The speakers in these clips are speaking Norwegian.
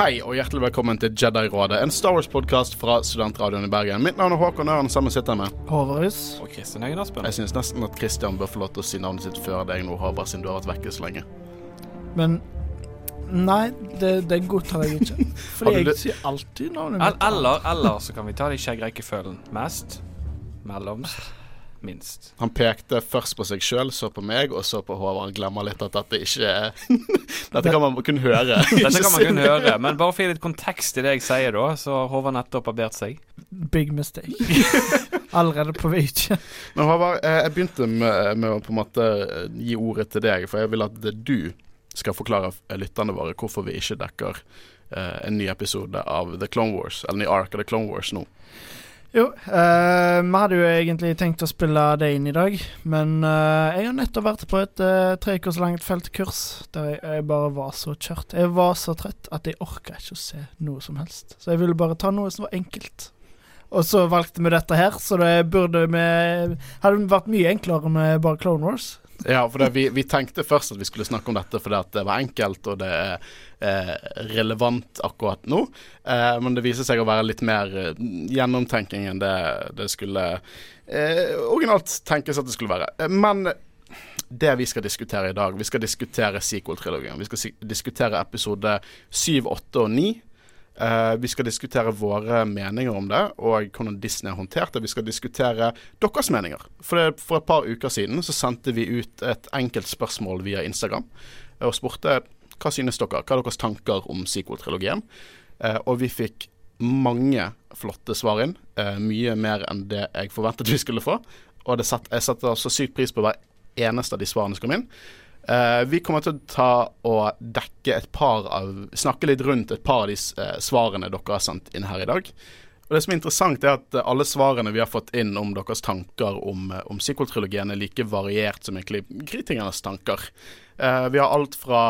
Hei og hjertelig velkommen til Jedi-rådet, en Star Wars-podkast fra Studentradioen i Bergen. Mitt navn er Håkon Øren, sammen sitter jeg med. Håvarus. Og Kristin Høgen Aspen. Jeg syns nesten at Kristian bør få lov til å si navnet sitt før deg nå, Håvard, siden du har vært vekke så lenge. Men Nei, det, det godtar jeg ikke. Fordi jeg sier alltid navnet mitt. eller, eller så kan vi ta det i skjeggrekkefølgen. Mest, mellomst, minst. Han pekte først på seg sjøl, så på meg, og så på Håvard. Han glemmer litt at dette ikke er Dette kan man kun høre. Dette kan man kun høre, men bare for å gi litt kontekst i det jeg sier, da, så har Håvard nettopp barbert seg. Big mistake. Allerede på vei ikke. Men Håvard, eh, jeg begynte med, med å på en måte eh, gi ordet til deg, for jeg vil at det du skal forklare lytterne våre hvorfor vi ikke dekker eh, en ny episode av The Clone Wars, eller en ny ark av The Clone Wars nå. Jo, eh, vi hadde jo egentlig tenkt å spille det inn i dag, men eh, jeg har nettopp vært på et eh, tre ukers langt feltkurs der jeg, jeg bare var så kjørt. Jeg var så trøtt at jeg orka ikke å se noe som helst. Så jeg ville bare ta noe som var enkelt. Og så valgte vi dette her, så det burde vi Hadde vært mye enklere med bare Clone Wars. Ja, for det, vi, vi tenkte først at vi skulle snakke om dette fordi at det var enkelt og det er eh, relevant akkurat nå. Eh, men det viser seg å være litt mer eh, gjennomtenking enn det det skulle eh, originalt tenkes at det skulle være. Eh, men det vi skal diskutere i dag Vi skal diskutere sequel-trilogien. Vi skal diskutere episode 7, 8 og 9. Eh, vi skal diskutere våre meninger om det, og hvordan Disney har håndtert det. Vi skal diskutere deres meninger. For, det, for et par uker siden så sendte vi ut et enkelt spørsmål via Instagram eh, og spurte hva synes dere, hva er deres tanker om sequel-trilogien. Uh, og vi fikk mange flotte svar inn. Uh, mye mer enn det jeg forventet vi skulle få. Og satt, jeg setter så sykt pris på hver eneste av de svarene som kom inn. Eh, vi kommer til å ta og dekke et par av Snakke litt rundt et par av de uh, svarene dere har sendt inn her i dag. Og Det som er interessant, er at eh, alle svarene vi har fått inn om deres tanker om, eh, om sequel-trilogien, er like variert som egentlig kritikernes tanker. Eh, vi har alt fra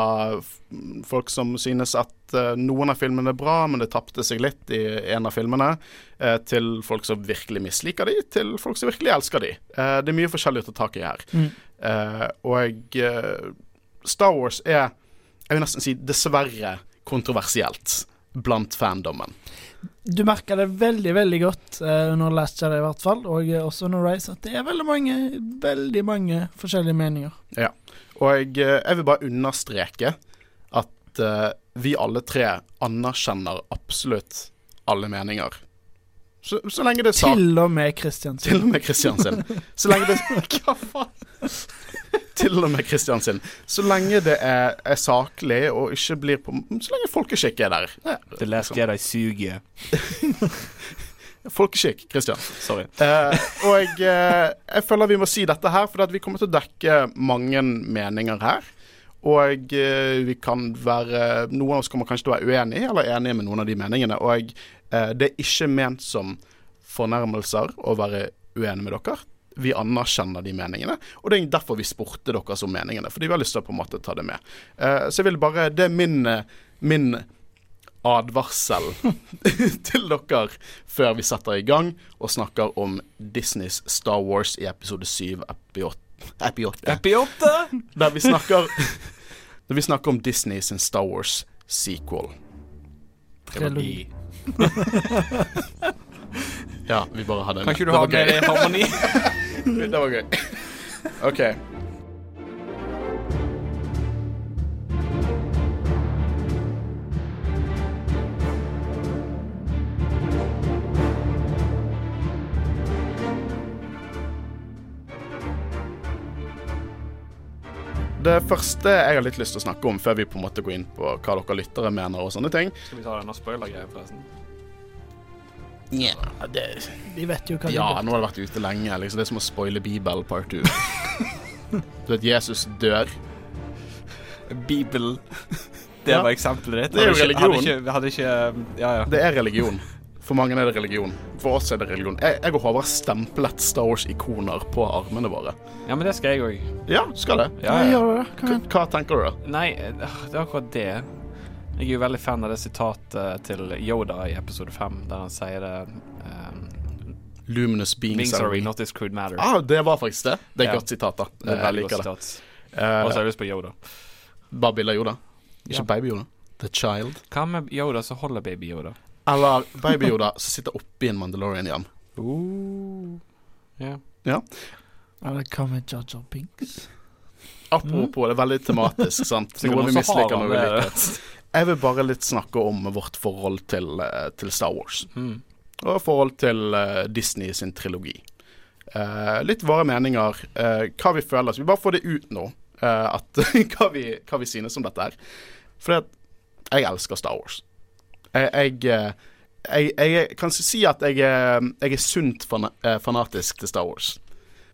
folk som synes at eh, noen av filmene er bra, men det tapte seg litt i en av filmene, eh, til folk som virkelig misliker de, til folk som virkelig elsker de. Eh, det er mye forskjellig å ta tak i her. Mm. Og Star Wars er, jeg vil nesten si dessverre, kontroversielt blant fandommen. Du merker det veldig veldig godt uh, under Last Jedi, i hvert fall, og eh, også under Rise, at det er veldig mange veldig mange forskjellige meninger. Ja, Og jeg, eh, jeg vil bare understreke at uh, vi alle tre anerkjenner absolutt alle meninger. Så, så lenge det er sak... Til og med Kristiansen. Til og med Kristiansen. Så lenge det Hva faen? Til og med Kristiansen. Så lenge det er, er saklig og ikke blir på Så lenge folkeskikk er der. Ja, The Last Jedi suger. Folkeskikk, Kristian. Sorry. Eh, og eh, jeg føler vi må si dette her, for vi kommer til å dekke mange meninger her. Og eh, vi kan være Noen av oss kommer kanskje til å være uenige, eller enige med noen av de meningene. Og eh, det er ikke ment som fornærmelser å være uenig med dere. Vi anerkjenner de meningene, og det er derfor vi spurte dere om meningene. Fordi vi har lyst til å på en måte ta det med. Eh, så jeg vil bare Det er min, eh, min advarsel til dere før vi setter i gang og snakker om Disneys Star Wars i episode 7, epi 8. Epi 8 Epi 8! der vi snakker Der vi snakker om Disney sin Star Wars sequel. Trilogi. Ja, vi bare hadde en Kan ikke du ha gøy. mer harmoni? Det var gøy. OK. Det første jeg har litt lyst til å snakke om, før vi på en måte går inn på hva dere lyttere mener og sånne ting Skal vi ta denne spoiler-greia, forresten? Ja, det, De vet jo hva ja de nå har det vært ute lenge. Liksom. Det er som å spoile Bibelen part 2. du vet, Jesus dør. Bibel. Det Ja. var eksempelet ditt. Det er jo religion. Hadde ikke, hadde ikke Ja, ja. Det er religion. For mange er det religion. For oss er det religion. Jeg, jeg og Håvard har stemplet Star Wars-ikoner på armene våre. ja, men det skal jeg òg. Ja, skal det. Ja, Ja, Hva, hva tenker du, da? Nei, eh, det er akkurat det. Jeg er jo veldig fan av det sitatet til Yoda i episode 5, der han sier det um, Luminous beings, Beings are we. not this crude matter. Ah, det var faktisk det. Det er et Ja. godt sitat, da. det er Jeg liker det. sitat. Eh, Og så har jeg lyst på Yoda. bare bilde av Yoda. Ikke Ja. baby-Yoda. The Child. Hva med Yoda som holder Baby Yoda? Eller Baby Yoda som sitter oppi en Mandalorian igjen. Ja. Eller hva med Jaja Pinks? Binks? mm. det er veldig tematisk, sant. Noe vi misliker, noe vi er liker. Jeg vil bare litt snakke om vårt forhold til, eh, til Star Wars. Mm. Og forhold til eh, Disney sin trilogi. Eh, litt våre meninger, eh, hva vi føler. Så vi bare får det ut nå. eh, at, hva, vi, hva vi synes om dette her. For jeg elsker Star Wars. Jeg, jeg, eh, jeg, jeg kan si at jeg er, sunt fana, fanatisk til Star Wars.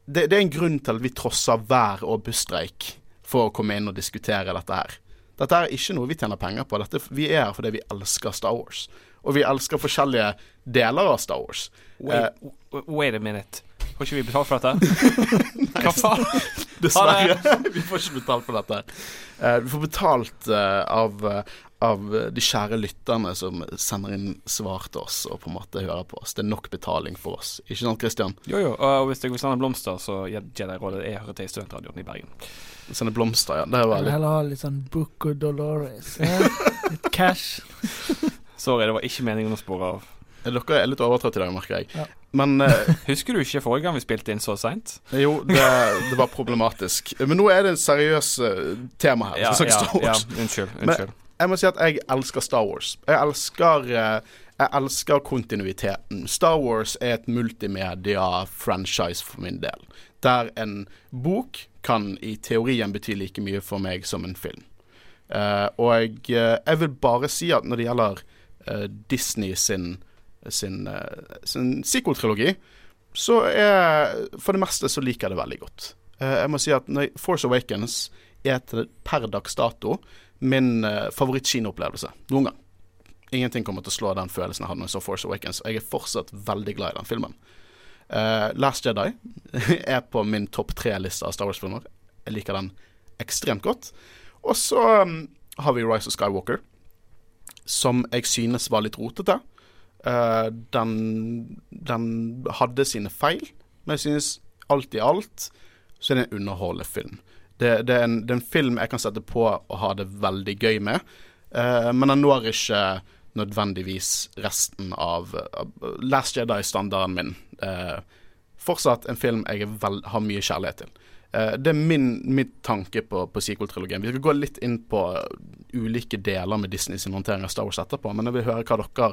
Det, det er en grunn til at vi trosser vær- og busstreik for å komme inn og diskutere dette her. Dette er ikke noe vi tjener penger på. Dette, vi er her fordi vi elsker Star Wars. Og vi elsker forskjellige deler av Star Wars. Wait, uh, wait a minute. Får ikke vi betalt for dette? Hva faen? Dessverre. vi får ikke betalt for dette. Uh, vi får betalt uh, av, eh, av de kjære lytterne som sender inn svar til oss og på en måte hører på oss. Det er nok betaling for oss. Ikke sant, Christian? Jo, jo. Og hvis jeg vil sende blomster, så gir jeg rådet jeg hører til Studentradioen i Bergen. Sende blomster, ja. Det var litt heller ha litt sånn Buco Dolores. Ja. Litt cash. Sorry, det var ikke meningen å spore av. Dere er litt overtrøtt i dag, merker jeg. Ja. Men uh, Husker du ikke forrige gang vi spilte inn så seint? jo, det, det var problematisk. Men nå er det en seriøs eh, tema her. Ja, ja, Star ja, unnskyld, unnskyld. Men- Jeg må si at jeg elsker Star Wars. Jeg elsker, eh, jeg elsker kontinuiteten. Star Wars er et multimedia-franchise for min del. Der en bok kan i teorien bety like mye for meg som en film. Uh, og eh, jeg vil bare si at når det gjelder uh, Disney sin, sin, eh, sin sequel-trilogi, så er For det meste så liker jeg det veldig godt. Jeg må si at Force Awakens er til per dags dato min uh, favorittkinoopplevelse noen gang. Ingenting kommer til å slå den følelsen jeg hadde når jeg så Force Awakens. Og jeg er fortsatt veldig glad i den filmen. Eh, Last Jedi er på min topp tre-liste av Star Wars-filmer. Jeg liker den ekstremt godt. Og så um, har vi Rise of Skywalker, som jeg synes var litt rotete. Uh, den, den hadde sine feil, men jeg synes alt i alt så er det en underholdende film. Det, det, er en, det er en film jeg kan sette på og ha det veldig gøy med, uh, men den når ikke nødvendigvis resten av, Last Jedi-standarden min. Eh, fortsatt en film jeg vel, har mye kjærlighet til. Eh, det er min, min tanke på, på sequel-trilogien. Vi skal gå litt inn på ulike deler med Disney sin håndtering av Star Wars etterpå, men jeg vil høre hva dere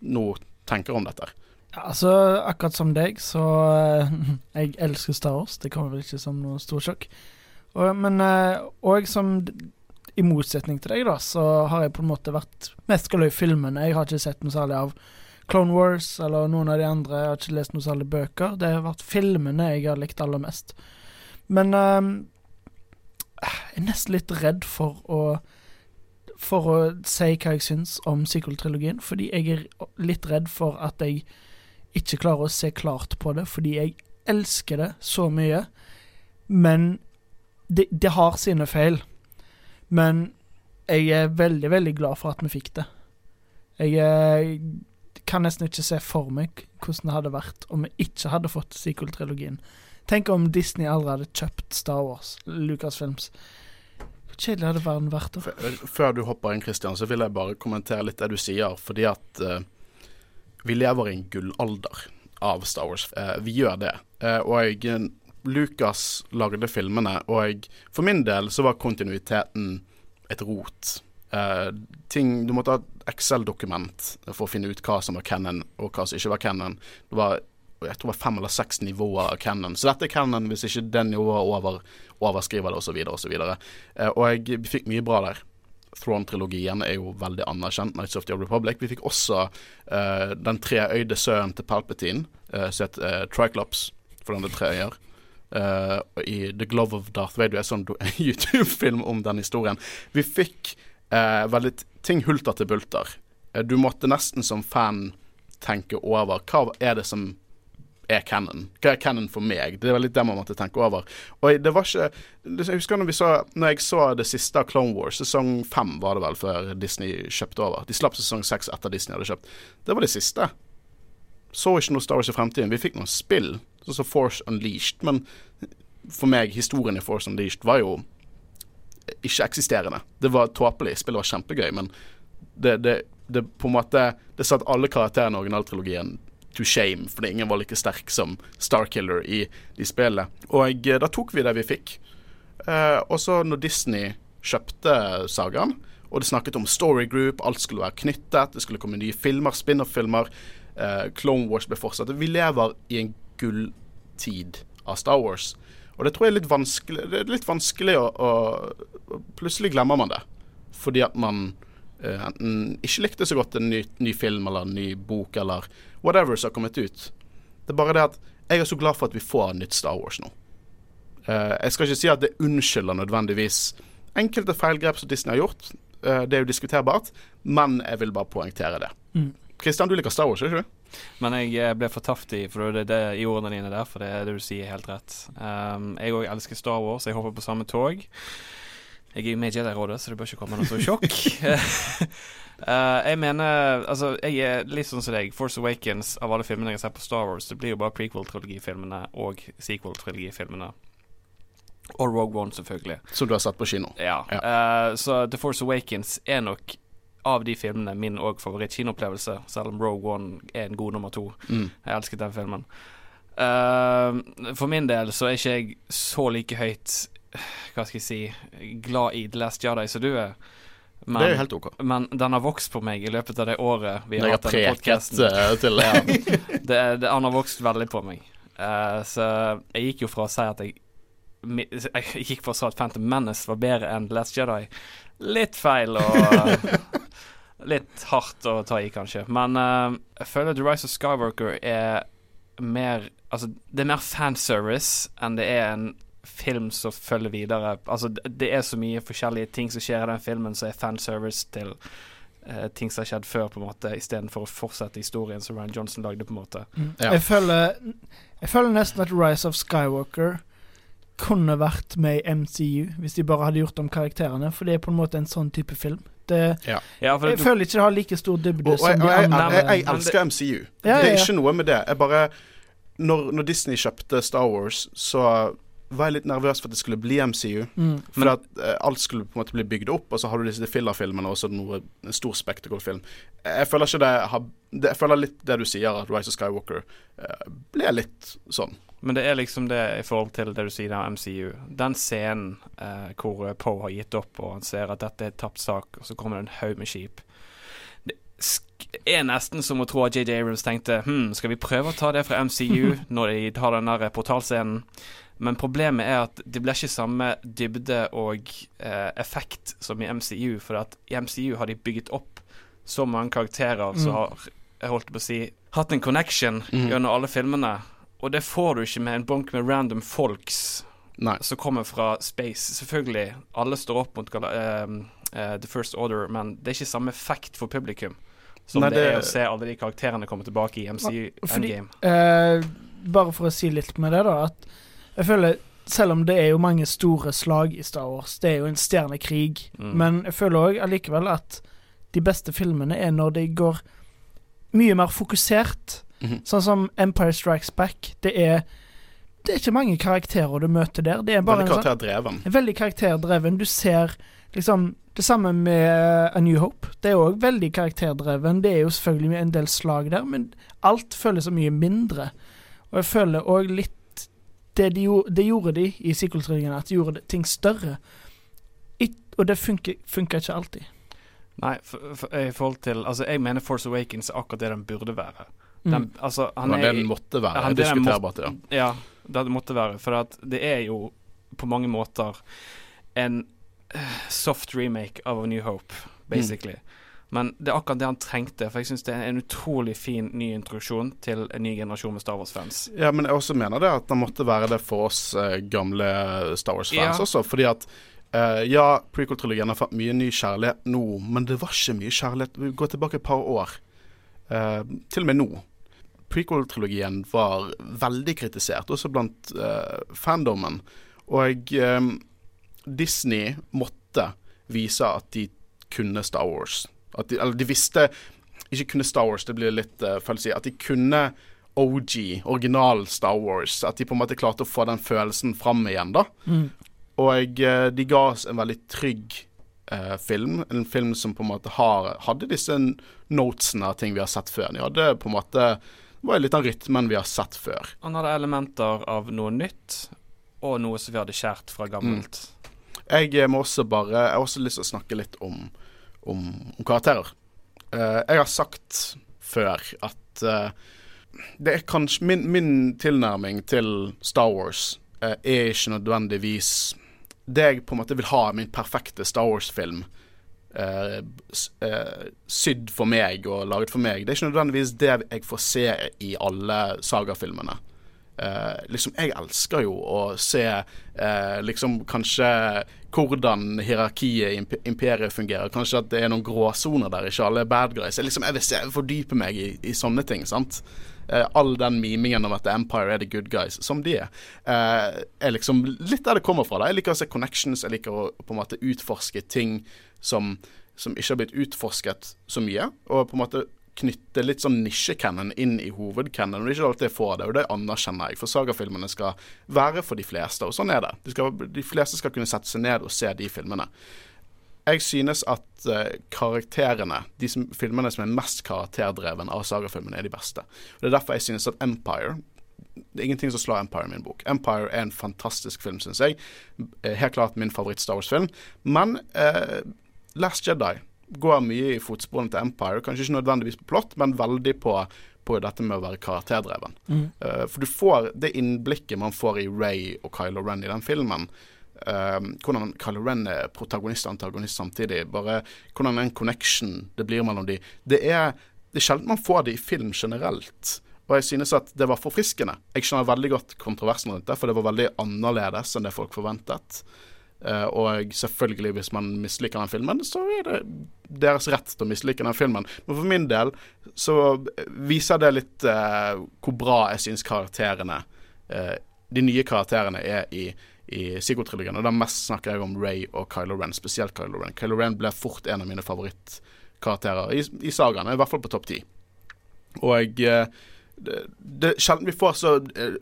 nå tenker om dette. Ja, altså, akkurat som deg, så eh, Jeg elsker Star Wars. Det kommer vel ikke som noe stor sjokk. Og, men òg og som I motsetning til deg, da, så har jeg på en måte vært mest glad i filmene. Jeg har ikke sett noe særlig av Clone Wars eller noen av de andre. Jeg har ikke lest noe særlig bøker. Det har vært filmene jeg har likt aller mest. Men um, jeg er nesten litt redd for å For å si hva jeg syns om sequel-trilogien, fordi jeg er litt redd for at jeg ikke klarer å se klart på det, fordi jeg elsker det så mye. Men det, det har sine feil. Men jeg er veldig, veldig glad for at vi fikk det. Jeg eh, kan nesten ikke se for meg hvordan det hadde vært om vi ikke hadde fått sequel-trilogien. Tenk om Disney aldri hadde kjøpt Star Wars, Lucasfilms. Hvor kjedelig hadde verden vært da? Før du hopper inn, Christian, så vil jeg bare kommentere litt det du sier. Fordi at uh, vi lever i en gullalder av Star Wars. Uh, vi gjør det. Uh, og jeg, Lucas lagde filmene, og for min del så var kontinuiteten et rot. Eh, ting, du måtte ha et Excel-dokument for å finne ut hva som var canon, og hva som ikke var canon. Det var jeg tror det var fem eller seks nivåer av canon. Så dette er canon hvis ikke den nivået over, overskriver det, osv., osv. Eh, og jeg fikk mye bra der. Throne-trilogien er jo veldig anerkjent. Nights of the Republic. Vi fikk også eh, den treøyde sønnen til Palpatine, uh, som het uh, Triclops, for den det tre øyer. Eh, og I The Glove of Darth Vader en sånn YouTube-film om den historien. Vi fikk uh, veldig ting hulter til bulter. Uh, du måtte nesten som fan tenke over hva er det som er canon. Hva er canon for meg? Det var litt det man måtte tenke over. Og det var ikke Jeg husker når vi så Når jeg så det siste av Clone Wars, sesong fem var det vel, før Disney kjøpte over. De slapp sesong seks etter Disney hadde kjøpt. Det var det siste. Så ikke noe Star Wars i fremtiden. Vi fikk noen spill, sånn som Force Unleashed, men for meg, historien i Force Unleashed var jo ikke-eksisterende. Det var tåpelig. Spillet var kjempegøy, men det, det, det på en måte Det satt alle karakterene i originaltrilogien to shame, fordi ingen var like sterk som Starkiller i de spillene. Og eh, da tok vi det vi fikk. Eh, og så når Disney kjøpte sagaen, og det snakket om story group, alt skulle være knyttet, det skulle komme nye filmer, spin-off-filmer, eh, Clone Wars ble fortsatt. Vi lever i en gulltid av Star Wars. Og det tror jeg er litt vanskelig, det er litt vanskelig å, å Plutselig glemmer man det. Fordi at man uh, enten ikke likte så godt en ny, ny, film eller en ny bok eller whatever som har kommet ut. Det er bare det at jeg er så glad for at vi får nytt Star Wars nå. Uh, jeg skal ikke si at det unnskylder nødvendigvis enkelte feilgrep som Disney har gjort. Uh, det er jo diskuterbart, men jeg vil bare poengtere det. Kristian, mm. du liker Star Wars, ikke du? Men jeg ble fortapt i for det, det, i ordene dine der, for det er det du sier, helt rett. Um, jeg òg elsker Star Wars, jeg hopper på samme tog. Jeg er med i Jedi-rådet, så det bør ikke komme noe så sjokk. uh, jeg mener Altså, jeg er litt sånn som deg. Force Awakens, av alle filmene jeg har sett på Star Wars, det blir jo bare prequel-trilogifilmene og sequel-trilogifilmene. Og Rogue One, selvfølgelig. Som du har sett på kino? Ja. ja. Uh, så The Force Awakens er nok av de filmene min òg favoritt-kinoopplevelse, selv om Rogue One er en god nummer to. Mm. Jeg elsket den filmen. Uh, for min del så er ikke jeg så like høyt hva skal jeg si glad i The Last Jedi som du er. Men, det er helt ok. Men den har vokst på meg i løpet av det året vi har hatt denne podkasten. Ja, det, det, han har vokst veldig på meg. Uh, så jeg gikk jo fra å si at jeg Jeg gikk fra å si at Phantom Menace var bedre enn The Last Jedi. Litt feil og Litt hardt å ta i, kanskje. Men uh, jeg føler The Rise of Skywalker er mer Altså, det er mer fanservice enn det er en film som følger videre. Altså, det er så mye forskjellige ting som skjer i den filmen som er fanservice til uh, ting som har skjedd før, på en måte, istedenfor å fortsette historien som Ryan Johnson lagde, på en måte. Mm. Ja. Jeg, føler, jeg føler nesten at Rise of Skywalker kunne vært med i MCU hvis de bare hadde gjort om karakterene, for det er på en måte en sånn type film. Det, ja. Ja, jeg du, føler ikke det har like stor dybde som de andre. Jeg, jeg, elsker MCU. det er ikke noe med det. Jeg bare når, når Disney kjøpte Star Wars, så var jeg litt nervøs for at det skulle bli MCU. Mm. For at eh, alt skulle på en måte bli bygd opp, og så har du disse fillerfilmene og så noe, en stor spectacle-film. Jeg føler ikke det, har, Jeg føler litt det du sier, at Rise of Skywalker eh, ble litt sånn. Men det er liksom det i forhold til det du sier om MCU. Den scenen eh, hvor Poe har gitt opp, og han ser at dette er et tapt sak, og så kommer det en haug med skip. Det er nesten som å tro at JJ Abrams tenkte hm, skal vi prøve å ta det fra MCU når de tar den der portalscenen? Men problemet er at det blir ikke samme dybde og eh, effekt som i MCU. For at i MCU har de bygget opp så mange karakterer mm. som har jeg holdt på å si, hatt en connection mm. gjennom alle filmene. Og det får du ikke med en bunk med random folks Nei. som kommer fra space. Selvfølgelig, alle står opp mot uh, uh, The First Order, men det er ikke samme effekt for publikum som Nei, det, det, er å se alle de karakterene komme tilbake i MC Fordi, Endgame. Uh, bare for å si litt med det, da. At jeg føler selv om det er jo mange store slag i Star Wars, det er jo en stjernekrig, mm. men jeg føler òg allikevel at de beste filmene er når de går mye mer fokusert. Mm -hmm. Sånn som Empire Strikes Back. Det er Det er ikke mange karakterer du møter der. Det er bare veldig sånn karakterdreven. Sånn, veldig karakterdreven. Du ser liksom Det samme med A New Hope. Det er òg veldig karakterdreven. Det er jo selvfølgelig en del slag der, men alt føles så mye mindre. Og jeg føler òg litt det, de gjorde, det gjorde de i sequel at de gjorde ting større. It, og det funker, funker, ikke alltid. Nei, for, for, i forhold til Altså, jeg mener Force Awakens er akkurat det den burde være. Den, mm. altså, han er, den måtte være. Han, Diskuterbart, ja. Ja, det måtte være. For at det er jo på mange måter en uh, soft remake av A New Hope, basically. Mm. Men det er akkurat det han trengte, for jeg syns det er en utrolig fin ny introduksjon til en ny generasjon med Star Wars-fans. Ja, men jeg også mener det at det måtte være det for oss eh, gamle Star Wars-fans ja. også, fordi at eh, ja, prequel-trilogien har fått mye ny kjærlighet nå, men det var ikke mye kjærlighet. Vi går tilbake et par år. Eh, til og med nå. Prequel-trilogien var veldig kritisert, også blant uh, fandomen. Og Disney måtte vise at de kunne Star Wars. De, eller de visste Ikke kunne Star Wars, det blir litt uh, feil å si. At de kunne OG, original Star Wars. At de på en måte klarte å få den følelsen fram igjen, da. Mm. Og uh, de ga oss en veldig trygg eh, film. En film som på en måte har, hadde disse notesene av ting vi har sett før. De hadde på en måte var litt av rytmen vi har sett før. Han hadde elementer av noe nytt, og noe som vi hadde skjært fra gammelt. Jeg eh, må også bare Jeg har også lyst til å snakke litt om, om, om karakterer. Uh, jeg har sagt før at uh, det er kanskje min, min tilnærming til Star Wars uh, er ikke nødvendigvis det jeg på en måte vil ha min perfekte Star Wars-film. Eh, sydd for meg og laget for meg. Det er ikke nødvendigvis det jeg får se i alle sagafilmene. Uh, liksom, jeg elsker jo å se liksom kanskje hvordan hierarkiet i imp imperiet fungerer. Kanskje at det er noen gråsoner der, ikke alle er bad guys. Jeg, liksom, jeg vil se, jeg fordype meg i, i sånne ting. sant? All den mimingen om at Empire er the good guys, som de er, er liksom litt der det kommer fra. da. Jeg liker å se connections, jeg liker å på en måte utforske ting som, som ikke har blitt utforsket så mye. Og på en måte knytte litt sånn nisjekennen inn i hovedkennen, Og det er ikke alltid jeg får det, og det anerkjenner jeg. For sagafilmene skal være for de fleste, og sånn er det. De, skal, de fleste skal kunne sette seg ned og se de filmene. Jeg synes at eh, karakterene, de som, filmene som er mest karakterdreven av sagafilmene, er de beste. Og Det er derfor jeg synes at Empire det er ingenting som slår Empire i min bok. Empire er en fantastisk film, syns jeg. Eh, Helt klart min favoritt-Star Wars-film. Men eh, Last Jedi går mye i fotsporene til Empire. Kanskje ikke nødvendigvis på plott, men veldig på, på dette med å være karakterdreven. Eh, for du får det innblikket man får i Ray og Kylo Ren i den filmen. Uh, hvordan Kylo Ren er protagonist og antagonist samtidig. Bare hvordan den connection det blir mellom de. Det er, det er sjelden man får det i film generelt. Og jeg synes at det var forfriskende. Jeg skjønner veldig godt kontroversen rundt det, for det var veldig annerledes enn det folk forventet. Eh, og selvfølgelig, hvis man misliker den filmen, så er det deres rett til å mislike den filmen. Men for min del så viser det litt eh, hvor bra jeg syns karakterene eh, De nye karakterene er i, i Psycho-trilogien. Og da mest snakker jeg om Ray og Kylo Ren, spesielt Kylo Ren. Kylo Ren ble fort en av mine favorittkarakterer i, i sagaene, i hvert fall på topp ti. Og det, det sjelden vi får så,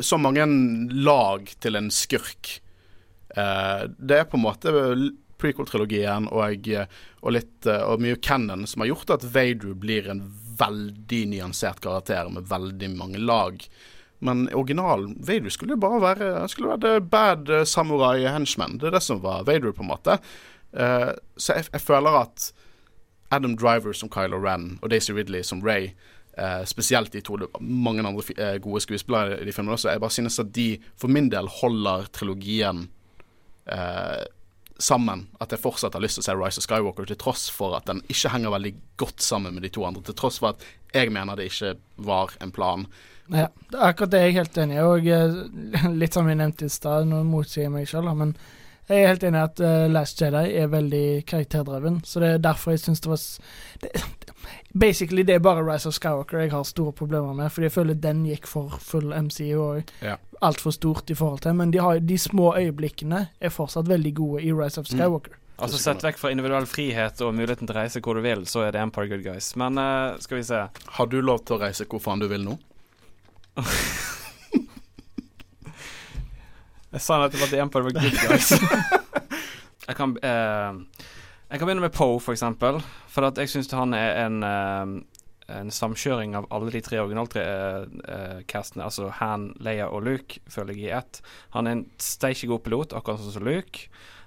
så mange lag til en skurk. Eh, det er på en måte prequel-trilogien og, og litt eh, og mye canon som har gjort at Vader blir en veldig nyansert karakter med veldig mange lag. Men originalen Vader skulle jo bare være skulle være the bad eh, samurai henchman. Det er det som var Vader, på en måte. Eh, så jeg, jeg føler at Adam Driver som Kylo Ren og Daisy Ridley som Ray uh, spesielt de to mange andre eh, gode skuespillere i de filmene også. Jeg bare synes at de for min del holder trilogien eh, sammen. At jeg fortsatt har lyst til å se Rise of Skywalker, til tross for at den ikke henger veldig godt sammen med de to andre. Til tross for at jeg mener det ikke var en plan. Ja, det er akkurat det jeg er helt enig i. Og eh, litt som jeg nevnte i stad, nå motsier jeg meg da, men jeg er helt enig i at uh, Last Jedi er veldig karakterdreven. Så det er derfor jeg syns det var det, Basically, det er bare Rise of Skywalker jeg har store problemer med, fordi jeg føler den gikk for full MCU og Ja. altfor stort i forhold til. Men de, har, de små øyeblikkene er fortsatt veldig gode i Rise of Mm. Skywalker. Altså Sett vekk fra individuell frihet og muligheten til å reise hvor du vil, så er det Empire Good Guys. Men uh, skal vi se. Har du lov til å reise hvor faen du vil nå? Jeg sa nettopp at The Empire var good guys. jeg, kan, eh, jeg kan begynne med Poe, for eksempel. For at jeg syns han er en eh, En samkjøring av alle de tre originalcastene, altså Han, Leia og Luke, føler jeg i ett. Han er en steikje god pilot, akkurat sånn som Luke.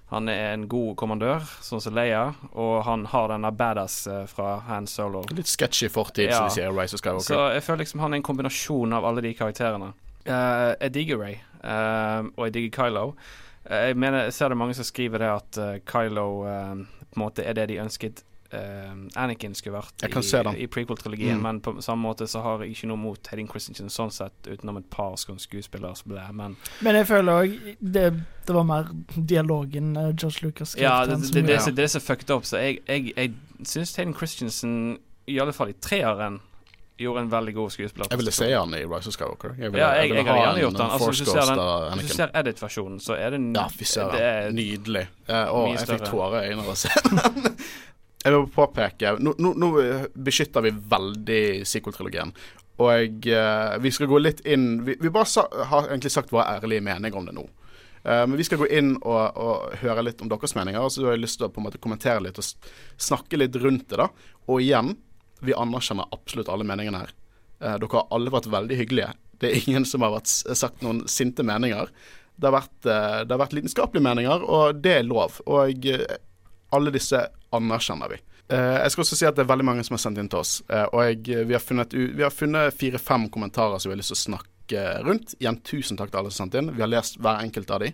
Han er en god kommandør, sånn som Leia, og han har denne badass eh, fra Han Solo. Litt sketchy fortid, Ja. som de sier Rise of Skywalker. Så jeg føler liksom han er en kombinasjon av alle de karakterene. Uh, jeg digger Ray, eh, og jeg digger Kylo. Eh, jeg mener, jeg ser det mange som skriver det at eh, Kylo eh, på en måte er det de ønsket Anakin skulle vært i, i prequel-trilogien, Mm. men på samme måte så har jeg ikke noe mot Hedin Christensen sånn sett, utenom et par skuespillere som ble, men Men jeg føler òg det, det var mer dialogen George Lucas skrev. Ja, det, det, det, som det, det, så- det er så fucked up, så jeg, jeg, jeg syns Hayden Christensen, i alle fall i treeren, gjorde en veldig god skuespiller. Jeg ville se han i Rise of Skywalker. Jeg ville, Ja, jeg- ville jeg ha en gjort han. Altså, hvis du ser den- Hvis du ser edit-versjonen, så er det, Ja, fy søren. Nydelig. Eh, å, jeg fikk tårer i øynene av å se den. Jeg vil påpeke Nå, nå, nå beskytter vi veldig sequel-trilogien. Og eh, vi skal gå litt inn Vi, vi bare sa, har egentlig sagt vår ærlige mening om det nå. Eh, men vi skal gå inn og, og høre litt om deres meninger. Og så har jeg lyst til å på en måte kommentere litt og snakke litt rundt det. da. Og igjen, vi anerkjenner absolutt alle meningene her. Eh, dere har alle vært veldig hyggelige. Det er ingen som har vært, sagt noen sinte meninger. Det har vært, eh, det har vært lidenskapelige meninger, og det er lov. Og eh, alle disse anerkjenner vi. Jeg skal også si at det er veldig mange som har sendt inn til oss. og jeg, vi har funnet, funnet fire-fem kommentarer som vi har lyst til å snakke rundt. Igjen, tusen takk til alle som har sendt inn. Vi har lest hver enkelt av de.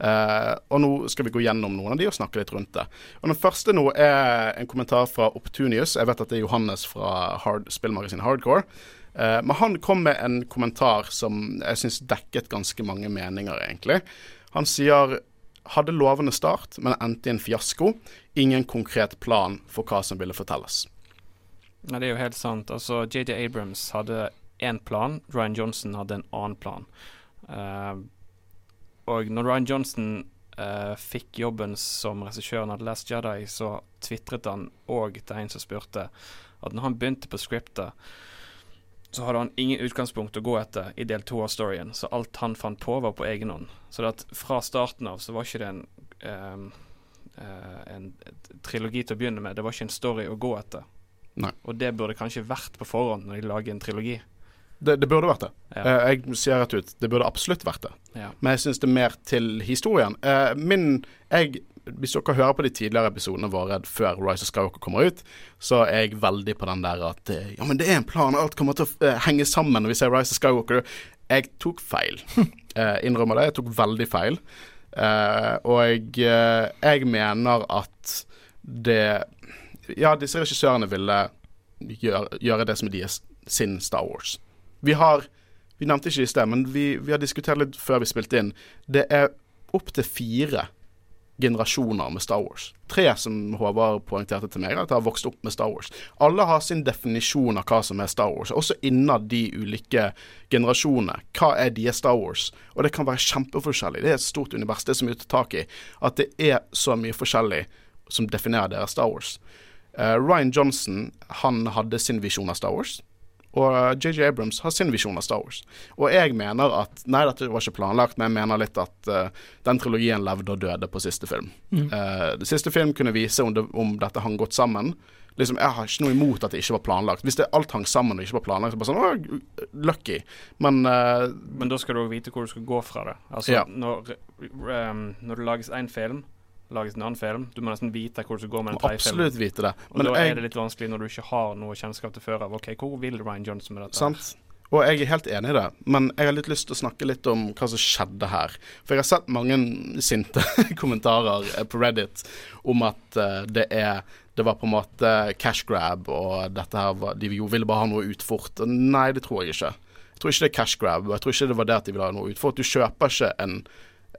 Eh, og nå skal vi gå gjennom noen av de og snakke litt rundt det. Og Den første nå er en kommentar fra Optunius. Jeg vet at det er Johannes fra hard, spillmagasinet Hardcore. Uh, men han kom med en kommentar som jeg syns dekket ganske mange meninger, egentlig. Han sier hadde lovende start, men endte i en fiasko. Ingen konkret plan for hva som ville fortelles. Ja, det er jo helt sant. Altså, JJ Abrams hadde én plan, Ryan Johnson hadde en annen plan. Eh, og når Ryan Johnson uh, fikk jobben som regissøren av The Last Jedi, så tvitret han òg til en som spurte at når han begynte på scriptet, så hadde han ingen utgangspunkt å gå etter i del to av storyen, så alt han fant på, var på egen hånd. Så det at fra starten av så var ikke det en um, uh, en trilogi til å begynne med. Det var ikke en story å gå etter. Nei. Og det burde kanskje vært på forhånd når de lager en trilogi. Det, det burde vært det. Ja. Eh, jeg sier rett ut, det burde absolutt vært det. Ja. Men jeg syns det er mer til historien. Eh, min jeg, Hvis dere hører på de tidligere episodene våre før Rise of Skywalker kommer ut, så er jeg veldig på den der at eh, Ja, men det er en plan, alt kommer til å henge sammen når vi ser Rise of Skywalker. Jeg tok feil. innrømmer det. Jeg tok veldig feil. Og jeg, jeg mener at det Ja, disse regissørene ville gjøre, gjøre det som er deres sin Star Wars. Vi har Vi nevnte ikke i sted, men vi, vi har diskutert litt før vi spilte inn. Det er opptil fire generasjoner med Star Wars. Tre som Håvard poengterte til meg, at har vokst opp med Star Wars. Alle har sin definisjon av hva som er Star Wars, også innad de ulike generasjonene. Hva er deres Star Wars? Og det kan være kjempeforskjellig. Det er et stort univers, det er så mye å ta tak i. At det er så mye forskjellig som definerer deres Star Wars. Uh, Ryan Johnson, han hadde sin visjon av Star Wars. Og JJ Abrams har sin visjon av Star Wars. Og jeg mener at Nei, dette var ikke planlagt, men jeg mener litt at uh, den trilogien levde og døde på siste film. Eh, det siste film kunne vise om, det, om dette hang godt sammen. Liksom, Jeg har ikke noe imot at det ikke var planlagt. Hvis det alt hang sammen og ikke var planlagt, så bare sånn Å, lucky. Men uh, Men da skal du òg vite hvor du skal gå fra det. Altså, Ja. når, um, når det lages én film, lages en annen film, du må nesten vite hvor du skal gå med den tredje filmen. absolutt vite det. Og da jeg, er det litt vanskelig når du ikke har noe kjennskap til før av OK, hvor vil Ryan Johnson med dette? Sant. Og jeg er helt enig i det, men jeg har litt lyst til å snakke litt om hva som skjedde her. For jeg har sett mange sinte kommentarer eh, på Reddit om at eh, det er det var på en måte cash grab, og dette her var, de jo ville bare ha noe ut fort. Nei, det tror jeg ikke. Jeg tror ikke det er cash grab, og jeg tror ikke det var det at de ville ha noe ut fort. Du kjøper ikke en,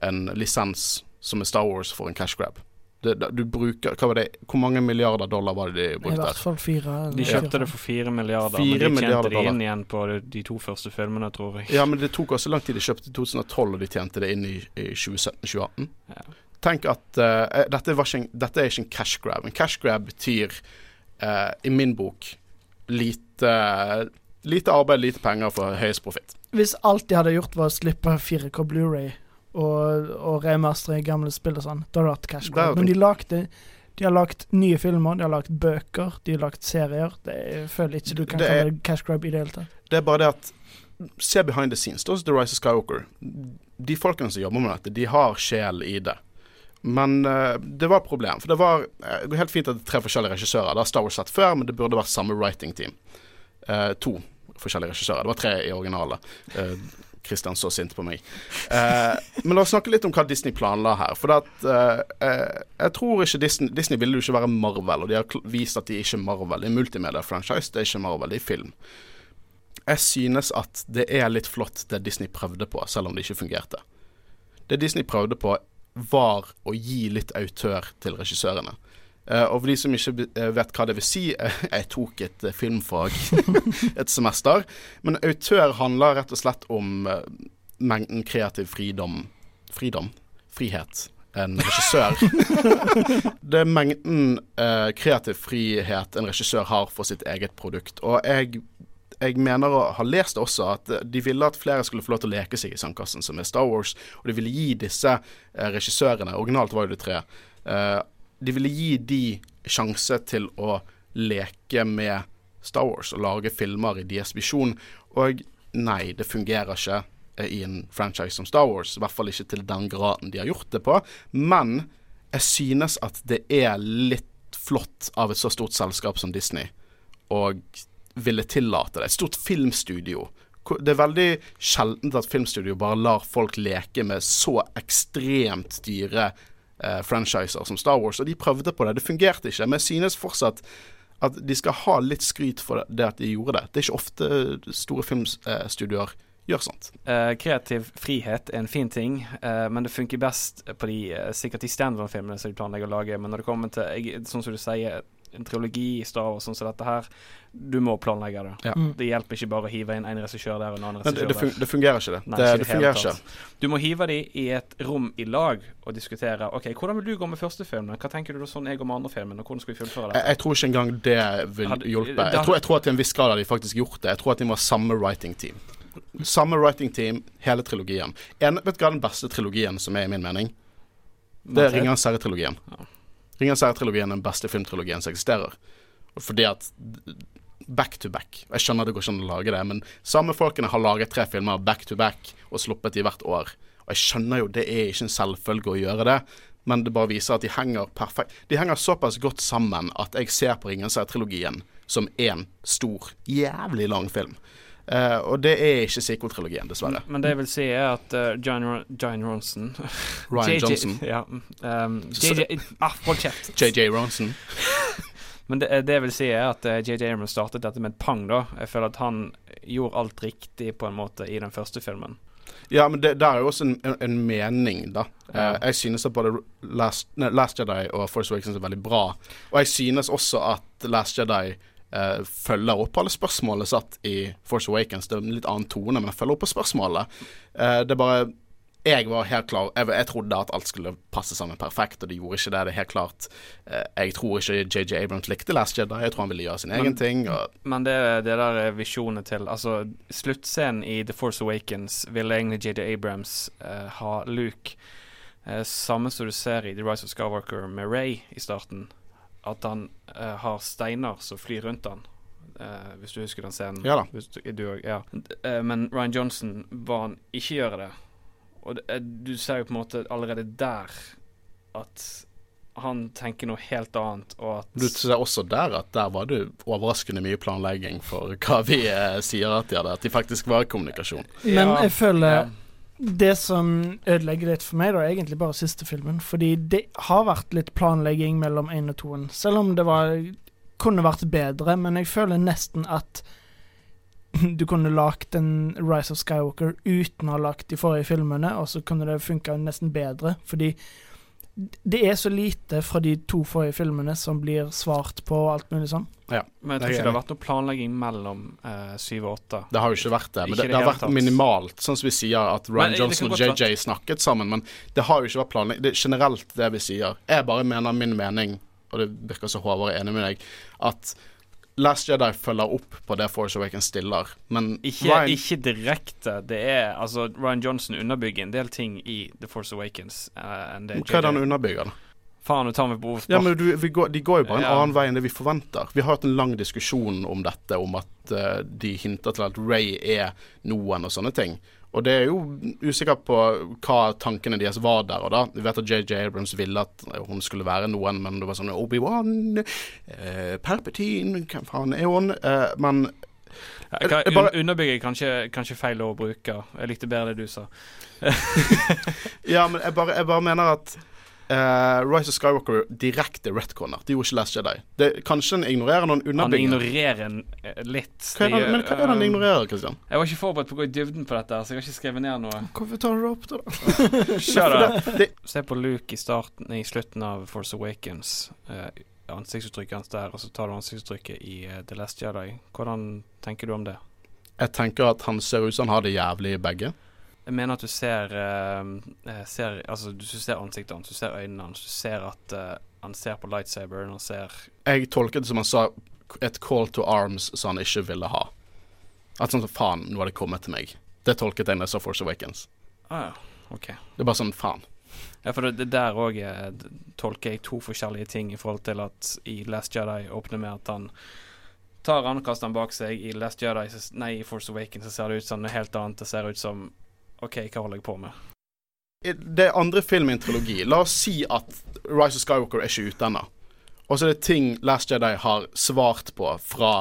en lisens som er Star Wars for en cash grab. Det, det- du bruker, hva var det, Hvor mange milliarder dollar var det de I brukte? hvert fall fire. De kjøpte det for fire milliarder, 4 men de milliarder tjente det dollar. inn igjen på de, de to første filmene, tror jeg. Ja, men det tok også lang tid. De kjøpte i 2012, og de tjente det inn i, i 2017-2018. Ja. Tenk at uh, dette, var ikke dette er ikke en cash grab. En cash grab betyr, uh, i min bok, lite, lite arbeid, lite penger for høyest profitt. Hvis alt de hadde gjort, var å slippe 4K Blu-ray og, og remastre gamle spill og sånn, da hadde det vært cash grab. Men de lagde de har lagt nye filmer, de har lagt bøker, de har lagt serier. Det, jeg føler ikke du kan Det kalle det cash grab i det hele tatt. Det er bare det at Se behind the scenes. Da The Rise of Skywalker. De folkene som jobber med dette, de har sjel i det. Men uh, det var et problem. For det var uh, helt fint at det er tre forskjellige regissører. Det har Star Wars sett før, men det burde vært samme writing team. Uh, to forskjellige regissører. Det var tre i originalet. Uh, Christian så sint på meg. Eh, men la oss snakke litt om hva Disney planla her. For at, eh, eh, jeg tror ikke Disney Disney ville jo ikke være Marvel, og de har vist at de ikke er Marvel. Er multimedia-franchise, det er ikke Marvel, det er film. Jeg synes at det er litt flott det Disney prøvde på, selv om det ikke fungerte. Det Disney prøvde på, var å gi litt autør til regissørene. Eh, og for de som ikke eh, vet hva det vil si, eh, jeg tok et filmfag et semester. Men autør handler rett og slett om mengden kreativ fridom Fridom? Frihet. En regissør. det er mengden kreativ frihet en regissør har for sitt eget produkt. Og jeg, jeg mener å ha lest også at de ville at flere skulle få lov til å leke seg i sandkassen, som er Star Wars. Og de ville gi disse regissørene, originalt var jo det tre, de ville gi de sjanse til å leke med Star Wars og lage filmer i deres visjon. Og nei, det fungerer ikke eh, i en franchise som Star Wars. I hvert fall ikke til den graden de har gjort det på. Men jeg synes at det er litt flott av et så stort selskap som Disney å ville tillate det. Et stort filmstudio. Det er veldig sjeldent at filmstudio bare lar folk leke med så ekstremt dyre eh, franchiser som Star Wars, og de prøvde på det. Det fungerte ikke, men jeg synes fortsatt at de skal ha litt skryt for det, at de gjorde det. Det er ikke ofte store filmstudioer gjør sånt. Eh, kreativ frihet er en fin ting, eh, men det funker best på de eh, sikkert de standalone-filmene som de planlegger å lage. Men når det kommer til, jeg, sånn som du sier, en trilogi i Star Wars sånn som dette her, du må planlegge det. Ja. Mm. Det hjelper ikke bare å hive inn en regissør der og en annen Men det, regissør det, der. det fungerer ikke, det. Nei, det, ikke det fungerer ikke. Du må hive de i et rom i lag og diskutere OK, hvordan vil du gå med første filmen? Hva tenker du da sånn jeg går med andre filmen, og hvordan skal vi fullføre Jeg, jeg tror ikke engang det vil hjelpe. Jeg tror, jeg tror at til en viss grad har de faktisk gjort det. Jeg tror at de må ha samme writing team. Samme writing team, hele trilogien. En, vet du hva den beste trilogien som er i min mening? Det er? Ringenes herre-trilogien. Ja. Ringenes herre-trilogien er den beste filmtrilogien som eksisterer. Fordi at back to back. Jeg skjønner det går ikke an å lage det, men samme folkene har laget tre filmer back to back og sluppet de hvert år. Og jeg skjønner jo det er ikke en selvfølge å gjøre det, men det bare viser at de henger perfekt De henger såpass godt sammen at jeg ser på Ringenes herre-trilogien som én stor, jævlig lang film. Eh, og det er ikke sequel-trilogien, dessverre. Men det jeg vil si, er at uh, John, Ron- John Ronson Ryan JJ Johnson. Ja. Um, JJ ah, Hold kjeft. JJ Ronson. Men det, det jeg vil si, er at uh, JJ Abrams startet dette med et pang, da. Jeg føler at han gjorde alt riktig, på en måte, i den første filmen. Ja, men det, det er jo også en, en, en mening, da. Ja. Uh, jeg synes at både Last, nei, Last Jedi og Force Awakens er veldig bra. Og jeg synes også at Last Jedi eh, følger opp alle spørsmålene satt i Force Awakens. Det er en litt annen tone, men jeg følger opp på spørsmålet. Uh, det er bare Jeg var helt klar jeg, jeg trodde at alt skulle passe sammen perfekt, og det gjorde ikke det. Det er helt klart. Eh, jeg tror ikke JJ Abrams likte Last Jedi. Jeg tror han ville gjøre sin egen Men- ting. Og, Men det, det der er visjonene til Altså, sluttscenen i The Force Awakens ville egentlig JJ Abrams uh, ha Luke Samme som du ser i The Rise of Skywalker med Ray i starten. At han eh, har steiner som flyr rundt han. Eh, hvis du husker den scenen. Ja da. Hvis du, du, ja. Eh, men Ryan Johnson ba han ikke gjøre det. Og det, eh, du ser jo på en måte allerede der at han tenker noe helt annet, og at Du ser også der at der var det overraskende mye planlegging for hva vi eh, sier at de hadde. At de faktisk var i kommunikasjon. Men Ja, jeg føler ja. Det som ødelegger litt for meg, da, er egentlig bare siste filmen. Fordi det har vært litt planlegging mellom én og toen. Selv om det var kunne vært bedre, men jeg føler nesten at du kunne lagt en Rise of Skywalker uten å ha lagt de forrige filmene, og så kunne det funka nesten bedre. Fordi det er så lite fra de to forrige filmene som blir svart på og alt mulig sånn. Men jeg tror er ikke det har vært noe planlegging mellom eh, syv og åtte. Det har jo ikke vært det, men det, det det har vært tatt. minimalt. Sånn som vi sier at Ryan men, Johnson og JJ snakket sammen, men det har jo ikke vært planlegging. Det er generelt det vi sier. Jeg bare mener min mening, og det virker så Håvard er enig med deg, at Last Jedi følger opp på det Force Awakens stiller, men Ikke, Ryan ikke direkte. Det er altså Ryan Johnson underbygger en del ting i The Force Awakens Uh, Hva er det han underbygger, da? Faen, nå tar vi på Ja, men du, vi går, De går jo bare en Ja. annen vei enn det vi forventer. Vi har hatt en lang diskusjon om dette, om at uh, de hinter til at Ray er noen og sånne ting. Og det er jo usikker på hva tankene deres var der og da. Vi vet at JJ Abrams ville at hun skulle være noen, men det var sånn Obi-Wan, eh, Palpatine, hvem faen er hun? Eh, men Jeg kan, jeg un underbygger kanskje, kanskje feil å bruke. Jeg likte bedre det du sa. Ja, men jeg bare, jeg bare mener at eh, Rise of Skywalker direkte retconner. De gjorde ikke Last Jedi. Det, kanskje han ignorerer noen Han ignorerer en eh, litt. Hva er det, men hva er det han Eh, ignorerer, Christian? Jeg var ikke forberedt på å gå i dybden på dette, så jeg har ikke skrevet ned noe. Hvorfor tar du det opp, da? Kjør da. Det, Se på Luke i starten I slutten av Force Awakens. Uh, ansiktsuttrykket hans der, og så tar du ansiktsuttrykket i The Last Jedi. Hvordan tenker du om det? Jeg tenker at han ser ut som han har det jævlig i begge. Jeg mener at du ser, eh, ser Altså, du ser ansiktet hans, du ser øynene hans, du ser at uh, han ser på lightsaberen, han ser Jeg tolket det som han sa et call to arms som han ikke ville ha. At sånn faen, nå har det kommet til meg. Det tolket jeg da jeg så Force Awakens. Ah, ja. OK. Det er bare sånn faen. Ja, for det, det der òg tolker jeg to forskjellige ting i forhold til at i Last Jedi åpner med at han tar og han bak seg. I Last Jedi, nei, i Force Awakens så ser det ut som noe helt annet. Det ser ut som OK, hva holder jeg på med? Det er andre film i en trilogi. La oss si at Rise of Skywalker er ikke ute ennå. Og så er det ting Last Jedi har svart på fra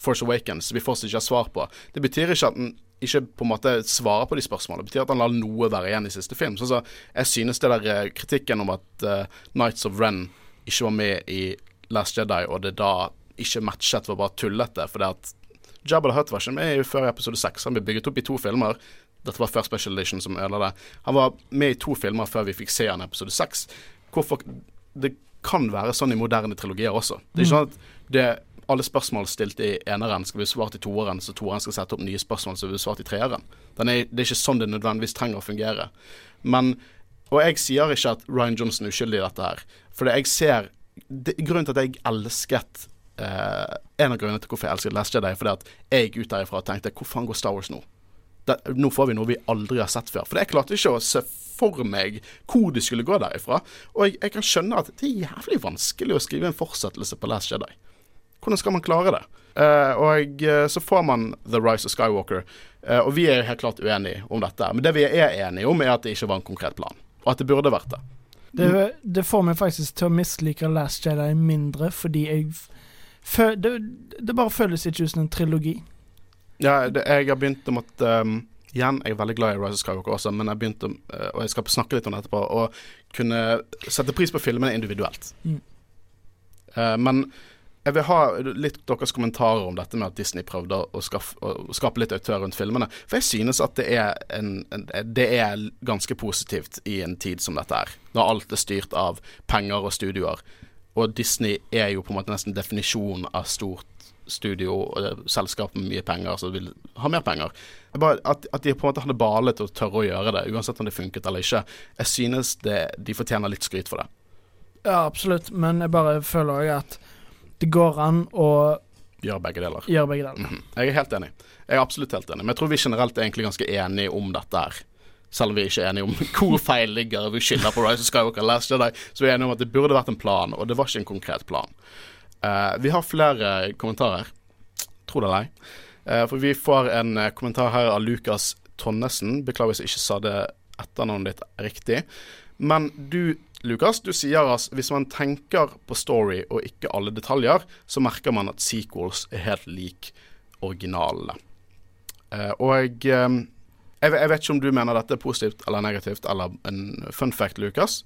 Force Awakens vi fortsatt ikke har svar på. Det betyr ikke at den ikke på en måte svarer på de spørsmålene. Det betyr at han lar noe være igjen i siste film. Så, så jeg synes det der eh, kritikken om at uh, Knights of Ren ikke var med i Last Jedi, og det da ikke matchet, var bare tullete. For det at Jabba the Hutt var ikke med i før episode seks. Han ble bygget opp i to filmer. Dette var før Special Edition som ødela det. Han var med i to filmer før vi fikk se han i episode seks. Hvorfor Det kan være sånn i moderne trilogier også. Det er ikke sånn at det, alle spørsmål stilt i eneren skal bli svart i toeren, så toeren skal sette opp nye spørsmål som blir svart i treeren. Den er, det er ikke sånn det nødvendigvis trenger å fungere. Men Og jeg sier ikke at Ryan Johnson er uskyldig i dette her. For det jeg ser det, Grunnen til at jeg elsket eh, En av grunnene til hvorfor jeg elsket Last Jedi, er fordi at jeg gikk ut derifra og tenkte Hvor faen går Star Wars nå? Det, nå får vi noe vi aldri har sett før. For jeg klarte ikke å se for meg hvor det skulle gå derifra. Og jeg, jeg kan skjønne at det er jævlig vanskelig å skrive en fortsettelse på Last Jedi. Hvordan skal man klare det? Uh, og eh, så får man The Rise of Skywalker, Uh, og vi er helt klart uenige om dette. Men det vi er enige om, er at det ikke var en konkret plan, og at det burde vært det. Det, det får meg faktisk til å mislike Last Jedi mindre, fordi jeg det, det bare føles ikke ut som en trilogi. Ja, det, jeg har begynt om at um, Igjen, jeg er veldig glad i Rise of Skywalker også, men jeg begynte, uh, og jeg skal snakke litt om det etterpå, å kunne sette pris på filmene individuelt. Mm. Uh, men jeg vil ha litt deres kommentarer om dette med at Disney prøvde å, skaffe, å skape litt autør rundt filmene. For jeg synes at det er, en, en, det er ganske positivt i en tid som dette er. Når alt er styrt av penger og studioer. Og Disney er jo på en måte nesten definisjonen av stort studio selskap med mye penger som vil ha mer penger. Bare, at, at de på en måte hadde bale til å tørre å gjøre det, uansett om det funket eller ikke. Jeg synes det, de fortjener litt skryt for det. Ja, absolutt, men jeg bare føler også at det går an å Gjøre begge deler. gjøre begge deler. Mhm. Jeg er helt enig. Jeg er absolutt helt enig. Men jeg tror vi generelt er egentlig ganske enige om dette her. Selv om vi ikke er enige om hvor feil ligger. Vi skylder på Rise of Skywalker Last Jedi. Så vi er enige om at det burde vært en plan, og det var ikke en konkret plan. Eh, vi har flere kommentarer. Tro det eller ei. Uh, for vi får en eh, kommentar her av Lukas Tonnesen. Beklager hvis jeg ikke sa det etternavnet ditt riktig. Men du, Lukas, du sier at hvis man tenker på story og ikke alle detaljer, så merker man at sequels er helt lik originalene. Uh, og jeg, jeg vet ikke om du mener dette er positivt eller negativt, eller en fun fact, Lukas.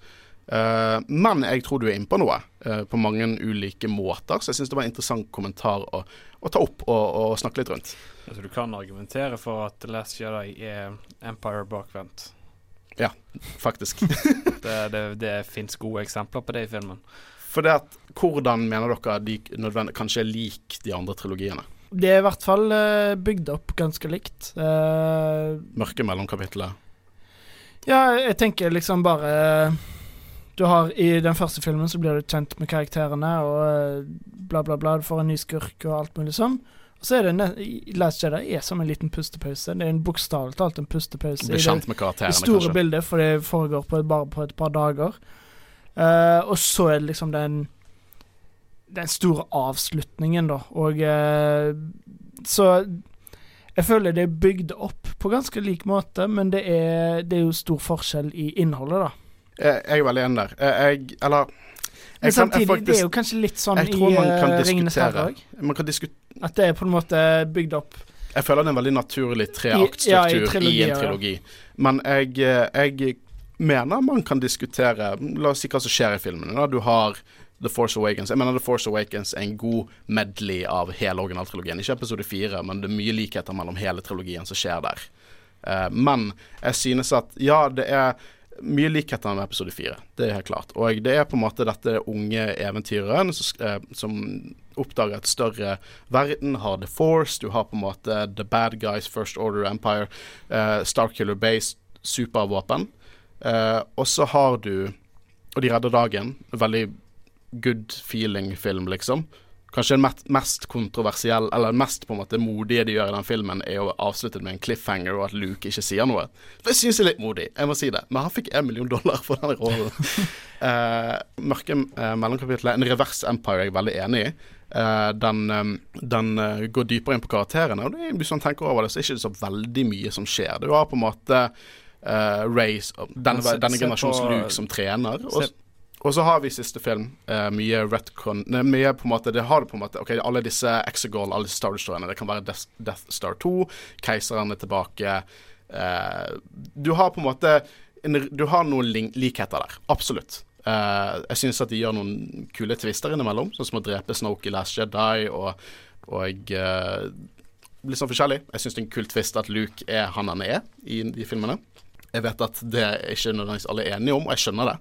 Eh, men jeg tror du er inne på noe, eh, på mange ulike måter. Så jeg syns det var en interessant kommentar å, å ta opp og, og snakke litt rundt. Altså, du kan argumentere for at The Last Jedi er Empire bakvendt. Faktisk. Det, det, det fins gode eksempler på det i filmen. For det at, hvordan mener dere de nødvendig, kanskje er lik de andre trilogiene? De er i hvert fall eh, bygd opp ganske likt. Mørket Mørke mellomkapitlet. ja, jeg tenker liksom bare Du har I den første filmen så blir du kjent med karakterene og eh, bla, bla, bla. Du får en ny skurk og alt mulig sånn. Og så er det Last Jedi er som en liten pustepause. Det er en bokstavelig talt en pustepause. I det- det store kanskje. bildet, for det foregår på et, bare på et par dager. Uh, og så er det liksom den den store avslutningen, da. Og uh, Så jeg føler det er bygd opp på ganske lik måte, men det er, det er jo stor forskjell i innholdet, da. Jeg, jeg er veldig enig der. Eh, Jeg Eller Men jeg samtidig, faktisk- det er jo kanskje litt sånn i tror man kan eh, Ringenes herre òg. Man kan diskutere At det er på en måte bygd opp Jeg føler det er en veldig naturlig ja, treaktstruktur i i, trilogier, en ja. trilogi. Men jeg, eh, jeg mener man kan diskutere La oss si hva som skjer i filmene. Da. Du har The Force Awakens. Jeg mener The Force Awakens er en god medley av hele originaltrilogien. Ikke episode fire, men det er mye likheter mellom hele trilogien som skjer der. Men jeg synes at ja, det er mye likheter med episode fire. Det er helt klart. Og det er på en måte dette unge eventyreren eh, som oppdager et større verden, har The Force, du har på en måte The Bad Guys, First Order Empire, eh, Starkiller Base, supervåpen. Eh, og så har du Og de redder dagen. Veldig good feeling-film, liksom. Kanskje den mest kontroversielle, eller mest på en måte modige de gjør i den filmen, er å avslutte med en cliffhanger og at Luke ikke sier noe. Det syns jeg er litt modig, jeg må si det. Men han fikk en million dollar for den rollen. uh, mørke uh, mellomkapitlet, en reverse empire, jeg er veldig enig i. Uh, den eh, den uh, går dypere inn på karakterene, og det hvis man tenker over det, så er det ikke så veldig mye som skjer. Du har på en måte uh, Race, denne, denne generasjons Luke, som trener. Og, se- og så har vi siste film, uh, mye retcon nei, Mye på en måte Det har på en måte Ok, alle disse Exegol, alle disse Star Destroyerne, det kan være Death, Death Star 2, Keiseren er tilbake Uh, Du har på en måte en, Du har noen likheter der. Absolutt. Uh, jeg syns at de gjør noen kule twister innimellom, sånn som å drepe Snoke i Last Jedi og, og litt sånn forskjellig. Jeg syns det er en kul twist at Luke er han han er i de filmene. Jeg vet at det er ikke nødvendigvis alle er enige om, og jeg skjønner det.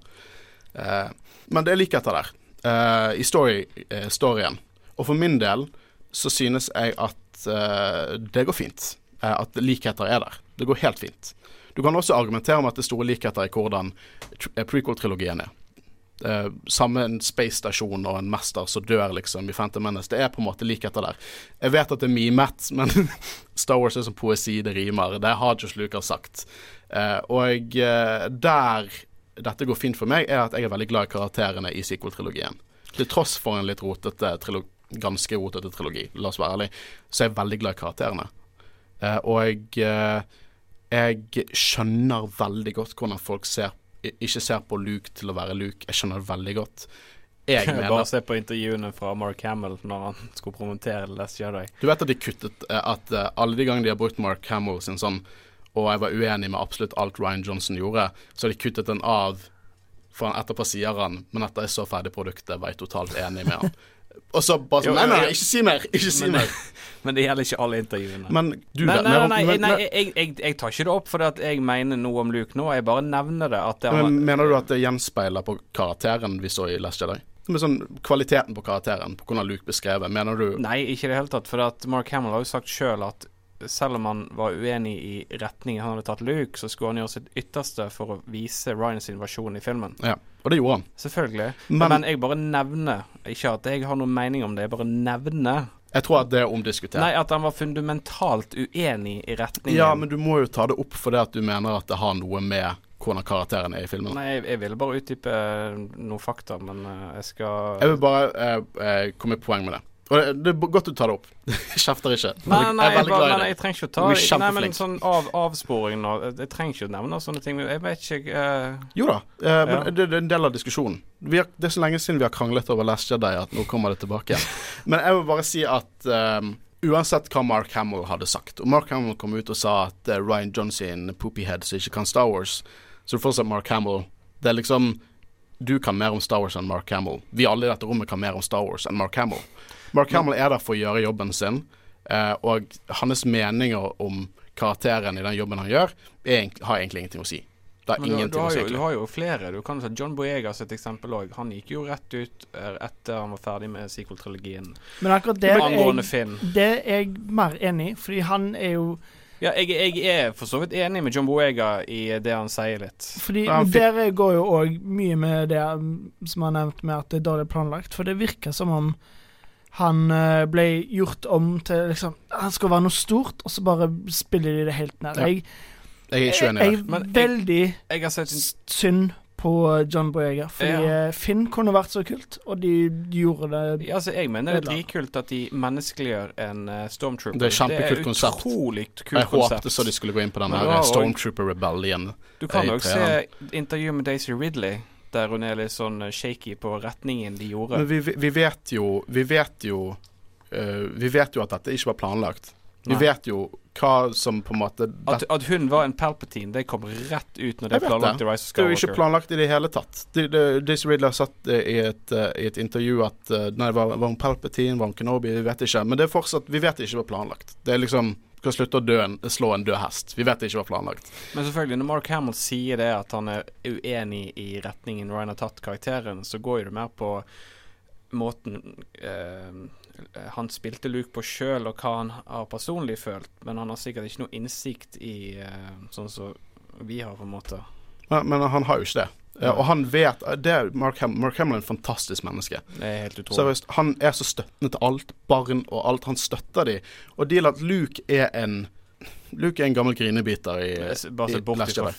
Eh, men det er likheter der, eh, i story, eh, storyen. Og for min del så synes jeg at det går fint. at likheter er der. Det går helt fint. Du kan også argumentere om at det er store likheter i hvordan prequel-trilogien er. Eh, samme en space stasjon og en mester som dør liksom i Phantom Menace. Det er på en måte likheter der. Jeg vet at det er mimet, men Star Wars er som poesi, det rimer. Det har Josh Lucas sagt. Eh, og eh, der dette går fint for meg, er at jeg er veldig glad i karakterene i sequel-trilogien. Til tross for en litt rotete trilog, ganske rotete trilogi, la oss være ærlig, så er jeg veldig glad i karakterene. Eh, og eh, jeg skjønner veldig godt hvordan folk ser ikke ser på Luke til å være Luke. Jeg skjønner det veldig godt. Jeg Bare se på intervjuene fra Mark Hamill når han skulle promotere Last Jedi. Du vet at de kuttet eh, at eh, alle de gangene de har brukt Mark Hamill sin sånn Og jeg var uenig med absolutt alt Ryan Johnson gjorde, så hadde jeg kuttet den av for han etterpå sier han Men dette er så ferdig produktet, var jeg totalt enig med han. Og så bare sånn Nei, nei, ikke si mer! Ikke si Men- mer! Men det gjelder ikke alle intervjuene. Men du Nei, vet nei, nei, nei, nei jeg, jeg, jeg tar ikke det opp fordi at jeg mener noe om Luke nå. Jeg bare nevner det. At det Men Mener du at det gjenspeiler på karakteren vi så i Last Jedi? Med sånn Kvaliteten på karakteren, på hvordan Luke beskrevet, mener du Nei, ikke i det hele tatt. For at Mark Hamill har jo sagt sjøl at selv om han var uenig i retningen han hadde tatt Luke, så skulle han gjøre sitt ytterste for å vise Ryans versjon i filmen. Ja, og det gjorde han. Selvfølgelig. Men- Men, jeg bare nevner, ikke at jeg har noen mening om det, jeg bare nevner Jeg tror at det er omdiskutert. Nei, at han var fundamentalt uenig i retningen. Ja, men du må jo ta det opp fordi at du mener at det har noe med hvordan karakteren er i filmen. Nei, jeg, jeg ville bare utdype noen fakta, men eh, jeg skal Jeg vil bare eh, eh, komme i poeng med det. Og det, er godt du tar det opp. Jeg kjefter ikke. Nei, nei, jeg bare, nei, jeg trenger ikke å ta det. Nei, men sånn av, avsporing nå Jeg trenger ikke å nevne sånne ting. Jeg vet ikke uh... Jo da, men Ja. det, det er en del av diskusjonen. Vi har, det er så lenge siden vi har kranglet over Last Jedi at nå kommer det tilbake igjen. Men jeg vil bare si at um, uansett hva Mark Hamill hadde sagt Og Mark Hamill kom ut og sa at uh, Ryan Johnson er en poopyhead som ikke kan Star Wars, så det er fortsatt Mark Hamill. Det er liksom Du kan mer om Star Wars enn Mark Hamill. Vi alle i dette rommet kan mer om Star Wars enn Mark Hamill. Mark Hamill er der for å gjøre jobben sin, eh, og hans meninger om karakteren i den jobben han gjør, er, har egentlig ingenting å si. Det har men du, du, ingenting å si. jo, du har jo flere. Du kan ta John Boegas et eksempel òg. Han gikk jo rett ut eh, etter han var ferdig med sequel-trilogien. Men akkurat det Angående Finn. det er jeg mer enig i, fordi han er jo Ja, jeg, jeg er for så vidt enig med John Boega i det han sier litt. Fordi dere han fikk- der går jo òg mye med det som han nevnte nevnt med at det er dårlig planlagt. For det virker som om han eh, ble gjort om til liksom Han skal være noe stort, og så bare spiller de det helt ned. Ja. Jeg, Jeg er ikke enig jeg der. er Men jeg- veldig Jeg har sett s- synd på John Boyega, fordi Ja. eh, Finn kunne vært så kult, og de, de gjorde det Ja, altså, jeg mener det er dritkult at de menneskeliggjør en uh, stormtrooper. Det er kjempekult konsert. Utrolig Jeg kult konsept. håpte så de skulle gå inn på den her Stormtrooper Rebellion. Du kan nok se intervju intervjuet med Daisy Ridley, der hun er litt sånn eh, shaky på retningen de gjorde. Men vi, vi vi vet jo Vi vet jo uh, Vi vet jo at dette ikke var planlagt. Vi vet jo hva som på en måte At, at hun var en Palpatine, det kom rett ut når det er planlagt det. i Rise of Skywalker. Det er jo ikke planlagt i det hele tatt. Daisy sagt eh, i et, uh, i et intervju at uh, Nei, var, var hun Palpatine, var hun Kenobi, vi vet ikke. Men det er fortsatt Vi vet ikke hva planlagt. Det er liksom Skal slutte å en, slå en død hest. Vi vet ikke hva planlagt. Men selvfølgelig, når Mark Hamill sier det at han er uenig i retningen Ryan har tatt karakteren, så går jo det mer på måten eh, han spilte Luke på sjøl, og hva han har personlig følt. Men han har sikkert ikke noe innsikt i eh, sånn som vi har, på en måte. Men, men han har jo ikke det. Ja, og han vet det er Mark, Ham Mark Hamill er en fantastisk menneske. Det er helt utrolig. Seriøst. Han er så støttende til alt. Barn og alt. Han støtter de. Og deal at Luke er en Luke er en gammel grinebiter i, i Last Jedi.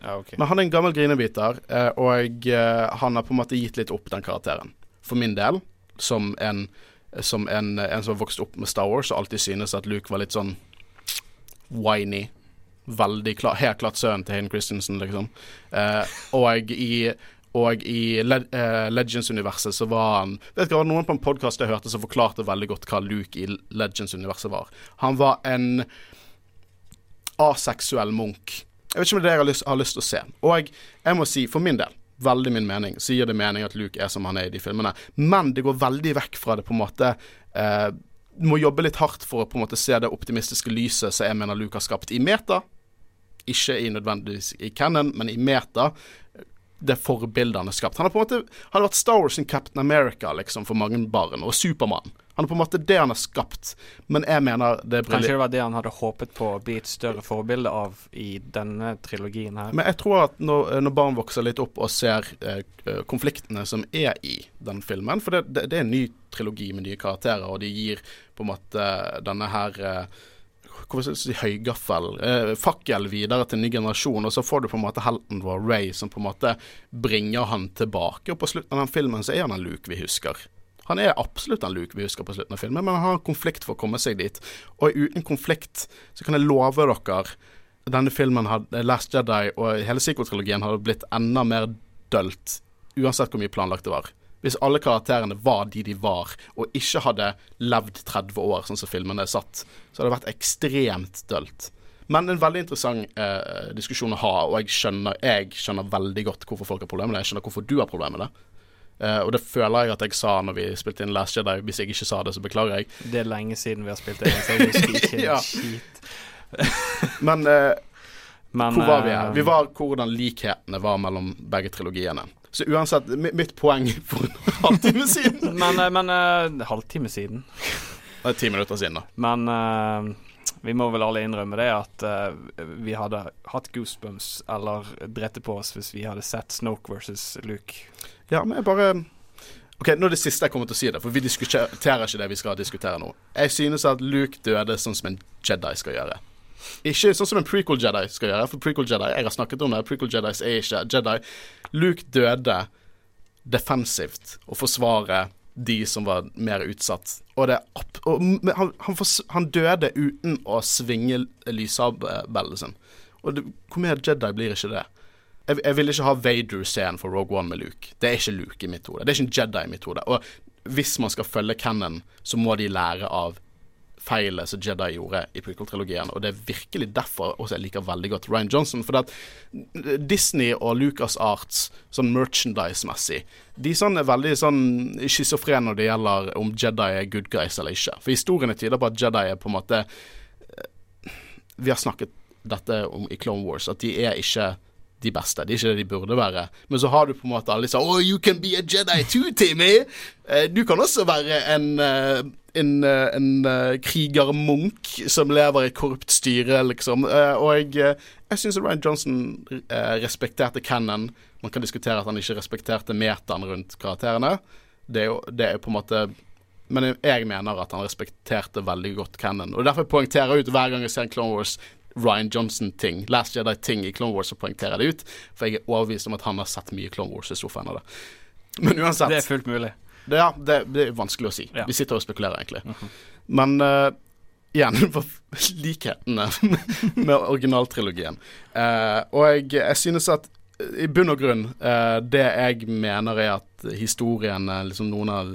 Ja, okay. Men han er en gammel grinebiter, eh, og eh, han har på en måte gitt litt opp den karakteren. For min del, som en som en, en som har vokst opp med Star Wars og alltid synes at Luke var litt sånn whiny. Veldig klar, helt klart sønnen til Hayden Christensen, liksom. Eh, og i og i Le uh, Legends-universet så var han Vet hva, Noen på en podkast jeg hørte som forklarte veldig godt hva Luke i Legends-universet var. Han var en aseksuell munk. Jeg vet ikke om det er det jeg har lyst, har lyst til å se. Og jeg må si, for min del, veldig min mening, så gir det mening at Luke er som han er i de filmene. Men det går veldig vekk fra det på en måte eh, må jobbe litt hardt for å på en måte se det optimistiske lyset som jeg mener Luke har skapt i meta. Ikke i nødvendigvis i canon, men i meta. Det forbildet han har skapt. Han har på en måte Han har vært Star Wars In Captain America liksom for mange barn, og Supermann. Han er på en måte det han har skapt, men jeg mener det er Kanskje det var det han hadde håpet på å bli et større forbilde av i denne trilogien her. Men jeg tror at når, når barn vokser litt opp og ser eh, eh, konfliktene som er i den filmen For det, det, det er en ny trilogi med nye karakterer, og de gir på en måte denne her eh, si høygaffel? Eh, fakkel videre til en ny generasjon, og så får du på en måte helten vår, Ray, som på en måte bringer han tilbake. Og på slutten av den filmen så er han en Luke vi husker. Han er absolutt en Luke vi husker på slutten av filmen, men han har en konflikt for å komme seg dit. Og uten konflikt så kan jeg love dere denne filmen hadde Last Jedi og hele sequel-trilogien hadde blitt enda mer dølt, uansett hvor mye planlagt det var. Hvis alle karakterene var de de var, og ikke hadde levd 30 år, sånn som filmene er satt, så hadde det vært ekstremt dølt. Men en veldig interessant eh, diskusjon å ha, og jeg skjønner, jeg skjønner veldig godt hvorfor folk har problemer med det. Jeg skjønner hvorfor du har problemer med det. Eh, og det føler jeg at jeg sa når vi spilte inn Last Jedi. Hvis jeg ikke sa det, så beklager jeg. Det er lenge siden vi har spilt inn, så jeg husker ikke en Ja. skit. Men eh, Men hvor var vi eh, her? Vi var hvordan likhetene var mellom begge trilogiene. Så uansett, mitt poeng for en halvtime siden Men, eh, men uh, halvtime siden. Det er ti minutter siden, da. Men uh, vi må vel alle innrømme det at uh, vi hadde hatt goosebumps eller drette på oss hvis vi hadde sett Snoke versus Luke. Ja, men jeg bare Ok, Nå er det siste jeg kommer til å si det, for vi diskuterer ikke det vi skal diskutere nå. Jeg synes at Luke døde sånn som en Jedi skal gjøre. Ikke sånn som en prequel Jedi skal gjøre, for prequel Jedi Jeg har snakket om det, prequel Jedis er ikke Jedi. Luke døde defensivt og forsvare de som var mer utsatt. Og, det, og han, han, han døde uten å svinge lyssabelen sin. Og det, hvor mer Jedi blir ikke det? jeg, jeg vil ikke ha Vader-scenen for Rogue One med Luke. Det er ikke Luke i mitt hode. Det er ikke en Jedi i mitt hode. Og hvis man skal følge Cannon, så må de lære av feilet som Jedi gjorde i prequel-trilogien. Og det er virkelig derfor også jeg liker veldig godt Ryan Johnson. For det at Disney og Lucas Arts, sånn merchandise-messig, de sånn er veldig sånn schizofrene når det gjelder om Jedi er good guys eller ikke. For historiene tyder på at Jedi er på en måte eh, Vi har snakket dette om i Clone Wars, at de er ikke de beste. De er ikke det de burde være. Men så har du på en måte alle disse Oh, you can be a Jedi too, Timmy! Eh, du kan også være en, eh, en, eh, en krigermunk som lever i korrupt styre, liksom. Og jeg, jeg syns Ryan Johnson respekterte Cannon. Man kan diskutere at han ikke respekterte metaen rundt karakterene. Det er jo det er på en måte Men jeg mener at han respekterte veldig godt Cannon. Og derfor poengterer jeg ut hver gang jeg ser en Clone Wars Ryan Johnson-ting, Last Jedi-ting i Clone Wars, og poengterer det ut. For jeg er overbevist om at han har sett mye Clone Wars. i sofaen av det. Men uansett. Det er fullt mulig. Det, ja, det, det er vanskelig å si. Ja. Vi sitter og spekulerer, egentlig. Men uh, igjen, for likhetene med originaltrilogien. Uh, og jeg, jeg synes at eh, i bunn og grunn, uh, det jeg mener er at historien, eh, liksom noen av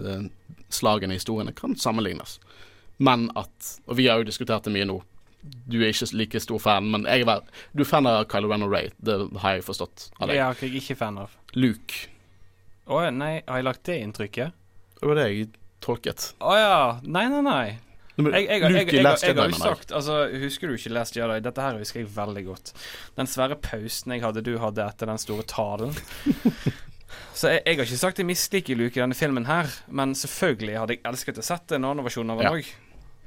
slagene i historiene, kan sammenlignes. Men at Og vi har jo diskutert det mye nå. Du er ikke like stor fan, men jeg er, du er fan av Kylo Ren og Ray. Det har jeg forstått av deg. er jeg ikke fan av. Luke. Å nei, har jeg lagt det inntrykket? Det var det jeg tolket. Å ja. Nei, nei, nei. Jeg, jeg, jeg, jeg, jeg, jeg, har jo sagt altså, Husker du ikke Last Jedi? Dette her husker jeg veldig godt. Den svære pausen jeg hadde, du hadde etter den store talen. Så jeg, har ikke sagt jeg misliker Luke i denne filmen her, men selvfølgelig hadde jeg elsket å sett en annen versjon av den òg.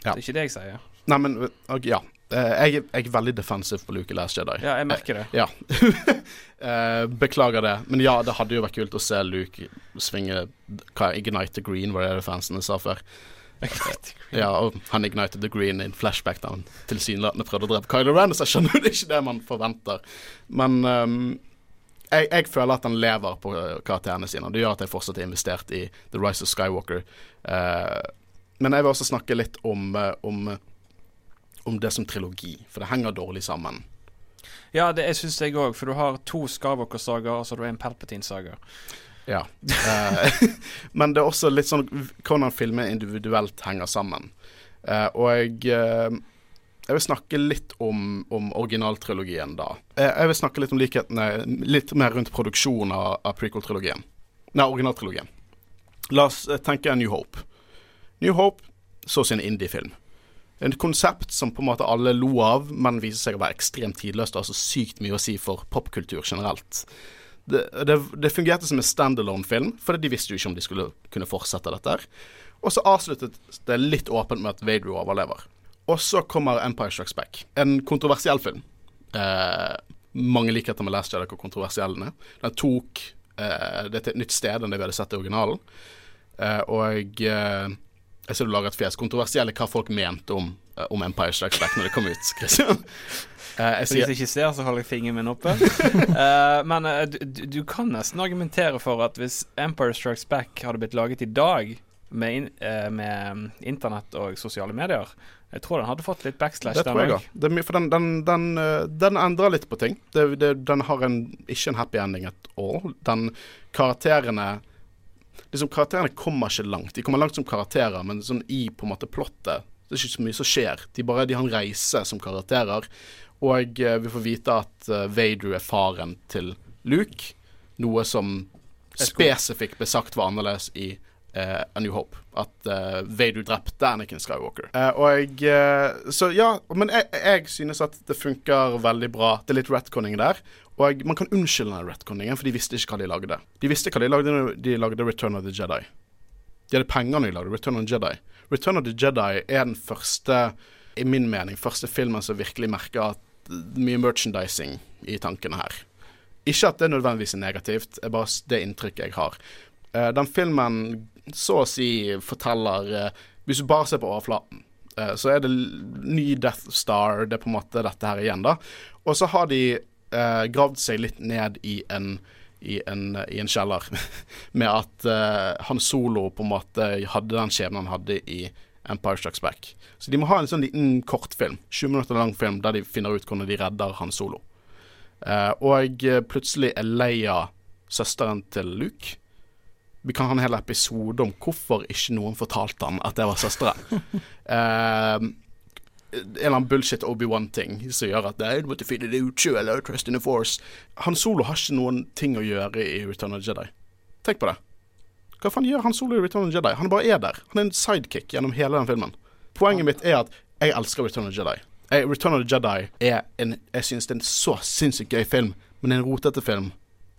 Ja. Det er ikke det jeg sier. Nei, men okay, ja. Eh, jeg, jeg er veldig defensive på Luke Last Jedi. Ja, jeg merker det. Ja. Eh, beklager det. Men ja, det hadde jo vært kult å se Luke svinge hva, Ignite the Green, var det det fansene sa før. Ja, og han ignited the green in flashback da han tilsynelatende prøvde å drepe Kylo Ren. Så jeg skjønner det er ikke det man forventer. Men um, jeg, jeg føler at han lever på eh, karakterene sine. Og det gjør at jeg fortsatt er investert i The Rise of Skywalker. Uh, men jeg vil også snakke litt om, eh, om, om det som trilogi, for det henger dårlig sammen. Ja, det jeg syns jeg òg, for du har to Skywalker-sager, og så har du en Palpatine-saga. Ja. Eh, men det er også litt sånn hvordan filmer individuelt henger sammen. Eh, og jeg, eh, jeg vil snakke litt om, om originaltrilogien da. Eh, jeg vil snakke litt om likhetene litt mer rundt produksjonen av, av prequel-trilogien. Nei, originaltrilogien. La oss tenke New Hope. New Hope så sin indie-film. En konsept som på en måte alle lo av, men viser seg å være ekstremt tidløst og har så sykt mye å si for popkultur generelt. Det, det, det fungerte som en standalone-film, for de visste jo ikke om de skulle kunne fortsette dette. Og så avsluttet det litt åpent med at Vader overlever. Og så kommer Empire Strikes Back. En kontroversiell film. Eh, mange likheter med Last Jedi hvor kontroversiell den er. Den tok eh, det til et nytt sted enn det vi hadde sett i originalen. Eh, og eh, jeg ser du lager et fjes. Kontroversiell er hva folk mente om, eh, om Empire Strikes Back når det kom ut. Christian. Uh, jeg sier... Hvis jeg ikke ser, så holder jeg fingeren min oppe. uh, men uh, du, du- kan nesten argumentere for at hvis Empire Strikes Back hadde blitt laget i dag, med, in, med mm, internett og sosiale medier, jeg tror den hadde fått litt backslash. Det tror jeg òg. For den, den, den, den endrer litt på ting. Det, det, den har en, ikke en happy ending at all. Den karakterene liksom Karakterene kommer ikke langt. De kommer langt som karakterer, men sånn i på en måte plottet Det er ikke så mye som skjer. De bare de har en reise som karakterer. Og eh, vi får vite at uh, Vader er faren til Luke, noe som spesifikt ble sagt var annerledes i eh, A New Hope. At uh, Vader drepte Anakin Skywalker. Uh, og jeg Så ja, men jeg, jeg synes at det funker veldig bra. Det er litt retconning der. Og man kan unnskylde den retconningen, for de visste ikke hva de lagde. De visste hva de lagde når de lagde Return of the Jedi. De hadde penger når de lagde Return of the Jedi. Return of the Jedi er den første, i min mening, første filmen som virkelig merker at mye merchandising i tankene her. Ikke at det nødvendigvis er negativt, det er bare det inntrykket jeg har. Den filmen så å si forteller eh, Hvis du bare ser på overflaten, eh, så er det ny Death Star, det er på en måte dette her igjen, da. Og så har de eh, gravd seg litt ned i en i en, i en kjeller, med at eh, Han Solo på en måte hadde den skjebnen han hadde i Empire Strikes Back. Så de må ha en sånn liten kortfilm, 20 minutter lang film, der de finner ut hvordan de redder Han Solo. Eh, og plutselig er Leia søsteren til Luke. Vi kan ha en hel episode om hvorfor ikke noen fortalte han at det var søsteren. uh, en eller annen bullshit Obi-Wan-ting som gjør at «Nei, du måtte finne det ut sjøl, eller trust in the force. Han Solo har ikke noen ting å gjøre i Return of the Jedi. Tenk på det. Hva faen gjør Han Solo i Return of the Jedi? Han bare er der. Han er en sidekick gjennom hele den filmen. Poenget mitt er at jeg elsker Return of the Jedi. Return of the Jedi er en Jeg synes det er en så sinnssykt gøy film, men det er en rotete film.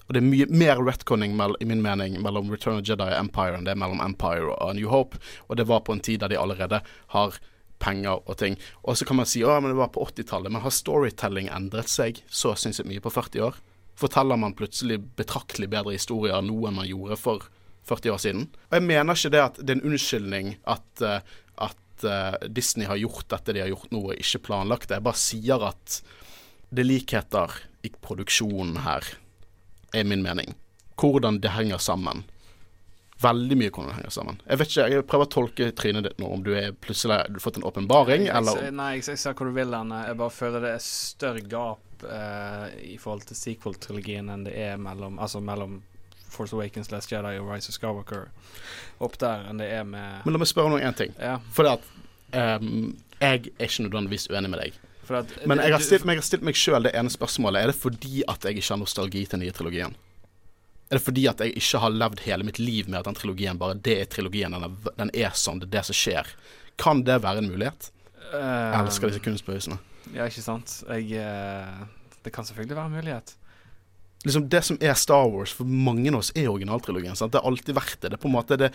Og det er mye mer retconning i min mening mellom Return of Jedi og Empire enn det er mellom Empire og New Hope. Og det var på en tid der de allerede har penger og ting. Og så kan man si å, men det var på 80-tallet. Men har storytelling endret seg så sinnssykt mye på 40 år? Forteller man plutselig betraktelig bedre historier nå enn man gjorde for 40 år siden? Og jeg mener ikke det at det er en unnskyldning at, eh, at eh, Disney har gjort dette de har gjort nå, og ikke planlagt det. Jeg bare sier at det er likheter i produksjonen her, er min mening. Hvordan det henger sammen. Veldig mye hvordan det henger sammen. Jeg vet ikke, jeg prøver å tolke trynet ditt nå, om du er plutselig har fått en åpenbaring, eller jeg- Nei, jeg, jeg ser hvor du vil hen. Jeg bare føler det er større gap eh, i forhold til sequel-trilogien enn det er mellom Altså mellom Force Awakens, Last Jedi og Rise of Skywalker opp der enn det er med Men la meg spørre om én ting. Ja, For det at um, jeg er ikke nødvendigvis uenig med deg. At Men jeg har stilt, jeg har stilt meg sjøl det ene spørsmålet. Er det fordi at jeg ikke har nostalgi til den nye trilogien? Er det fordi at jeg ikke har levd hele mitt liv med at den trilogien bare Det er trilogien, den er, den er sånn, det er det som skjer. Kan det være en mulighet? Uh, Jeg elsker disse kunstbevisene. Ja, ikke sant. Jeg eh, Det kan selvfølgelig være en mulighet. Liksom Det som er Star Wars for mange av oss, er originaltrilogien. Sant? Det har alltid vært det. Det er på en måte Det,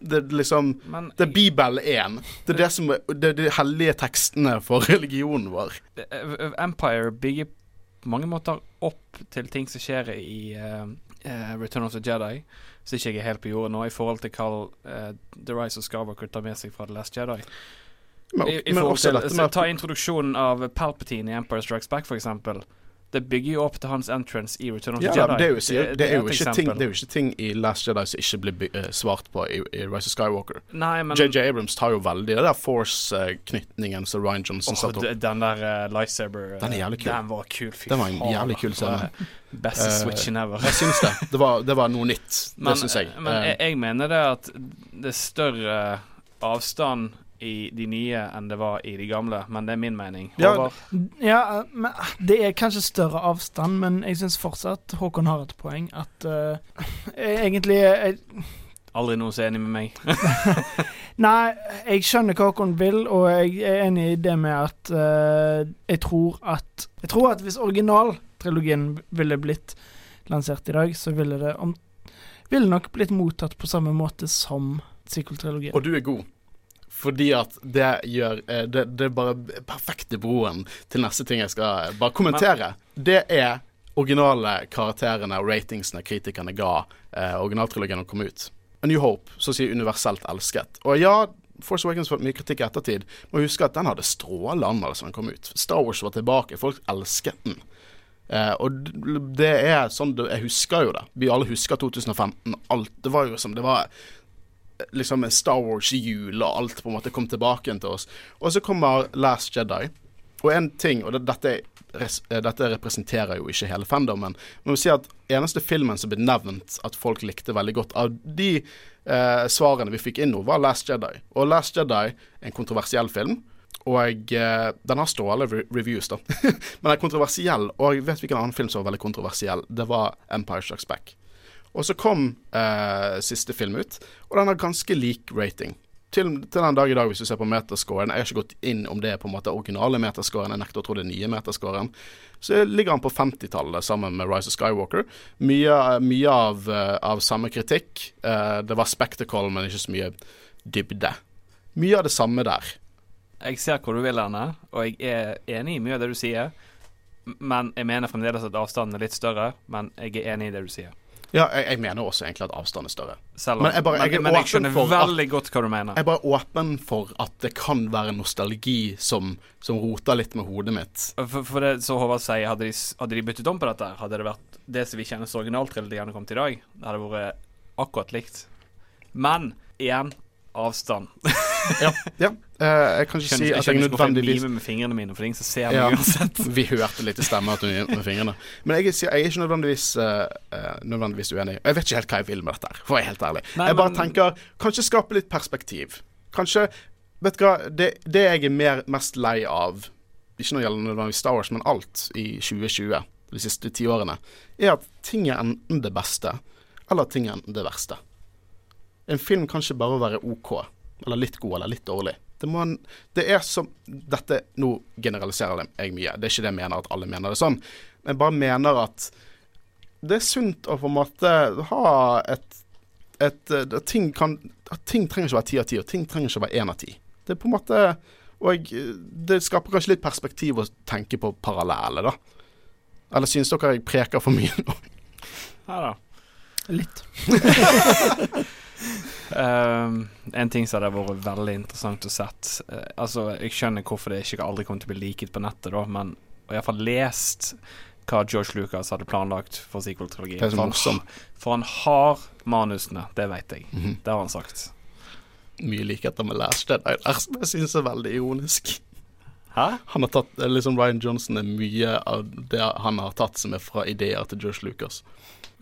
det, liksom Men Det er Bibel 1. Det er det som er Det de hellige tekstene for religionen vår. eh, Empire bygger på mange måter opp til ting som skjer i uh, Return of the Jedi. Så ikke jeg er helt på jordet nå, i forhold til hva uh, The Rise of Skywalker tar med seg fra The Last Jedi. Men, I, i men også til, dette med Ta introduksjonen av Palpatine i Empire Strikes Back, for eksempel. Det bygger jo opp til hans entrance i Return of ja, the Jedi. det, er jo, sikkert- det, er jo ikke ting, det er jo ikke ting i Last Jedi som ikke blir eh, svart på i, i Rise of Skywalker. JJ Abrams tar jo veldig det der Force-knytningen som Ryan Johnson oh, satte opp. den der uh, lightsaber eh, Den er jævlig kul. Den var kul. Fy Den var en jævlig kul scene. Beste switchen ever. Jeg syns det. Det var, det var noe nytt. Men, det syns jeg. men jeg, jeg mener det at det er større avstand i de nye enn det var i de gamle, men det er min mening. Ja? Ja, men det er kanskje større avstand, men jeg syns fortsatt Håkon har et poeng. At uh, egentlig jeg, Aldri noen som er enig med meg. Nei, jeg skjønner hva Håkon vil, og jeg er enig i det med at uh, jeg tror at Jeg tror at hvis originaltrilogien ville blitt lansert i dag, så ville det om, ville nok blitt mottatt på samme måte som sequel-trilogien. og du er god. Fordi at det gjør eh, Det, det er bare perfekte broen til neste ting jeg skal bare kommentere. Det er originale karakterene og ratingsene kritikerne ga eh, originaltrilogien kom ut. A New Hope, så å si universelt elsket. Og ja, Force Awakens fått mye kritikk i ettertid. Må huske at den hadde strålende anmeldelse da den kom ut. Star Wars var tilbake. Folk elsket den. Eh, og det er sånn Jeg husker jo det. Vi alle husker 2015. Alt Det var jo som Det var eh, liksom en Star Wars-jul, og alt på en måte kom tilbake til oss. Og så kommer Last Jedi. Og en ting, og dette, eh, dette representerer jo ikke hele fandomen, men vi sier at eneste filmen som ble nevnt at folk likte veldig godt, av de eh, svarene vi fikk inn nå, var Last Jedi. Og Last Jedi, en kontroversiell film, og eh, den har stående re reviews, da. men den er kontroversiell, og jeg vet hvilken annen film som var veldig kontroversiell. Det var Empire Strikes Back. Og så kom eh, siste film ut, og den har ganske lik rating. Til, til den dag i dag, hvis du ser på meterscoren Jeg har ikke gått inn om det er på en måte originale meterscoren, jeg nekter å tro det er nye meterscoren. Så ligger han på 50-tallet sammen med Rise of Skywalker. Mye, mye av, eh, av samme kritikk. Eh, det var spectacle, men ikke så mye dybde. Mye av det samme der. Jeg ser hvor du vil henne, og jeg er enig i mye av det du sier. Men jeg mener fremdeles at avstanden er litt større, men jeg er enig i det du sier. Ja, jeg, jeg mener også egentlig at avstand er større. Selv om, Men jeg bare- jeg men, men jeg skjønner for at- veldig godt hva du mener. Jeg er bare åpen for at det kan være nostalgi som, som roter litt med hodet mitt. For, for det så Håvard sier, hadde de, hadde de byttet om på dette, hadde det vært det som vi kjenner som originaltrilogien kommet i dag, det hadde vært akkurat likt. Men igjen avstand. Ja, ja. Eh, jeg kan ikke si at jeg nødvendigvis jeg med fingrene mine, for ingen som ser meg Ja. uansett. Vi hørte litt i stemmen at hun gikk med fingrene. Men jeg, jeg er ikke nødvendigvis, eh, nødvendigvis uenig. Jeg vet ikke helt hva jeg vil med dette, for å være helt ærlig. Nei, jeg bare men- tenker Kanskje skape litt perspektiv. Kanskje Vet du hva, det, det jeg er mer, mest lei av, ikke når det gjelder nødvendigvis Star Wars, men alt i 2020, de siste ti årene, er at ting er enten det beste, eller ting er enten det verste. En film kan ikke bare være OK, eller litt god, eller litt dårlig. Det, må, en- det er som Dette Nå generaliserer jeg mye. Det er ikke det jeg mener at alle mener det sånn. Men jeg bare mener at det er sunt å på en måte ha et, et at ting, kan, at ting trenger ikke å være ti av ti, og ting trenger ikke å være én av ti. Det er på en måte Og det skaper kanskje litt perspektiv å tenke på parallelle, da. Eller syns dere jeg preker for mye nå? Ja da. Litt. Ehm, en ting som hadde vært veldig interessant å sett uh, Altså, jeg skjønner hvorfor det ikke aldri kommer til å bli liket på nettet, da, men iallfall lest hva George Lucas hadde planlagt for sequel-trilogien. Det For, han- for han har manusene, det vet jeg. Mhm. Det har han sagt. Mye likheter med Last Jedi jeg syns er veldig ironisk. Hæ? Han har tatt, eh, liksom Ryan Johnson er mye av det han har tatt som er fra ideer til George Lucas.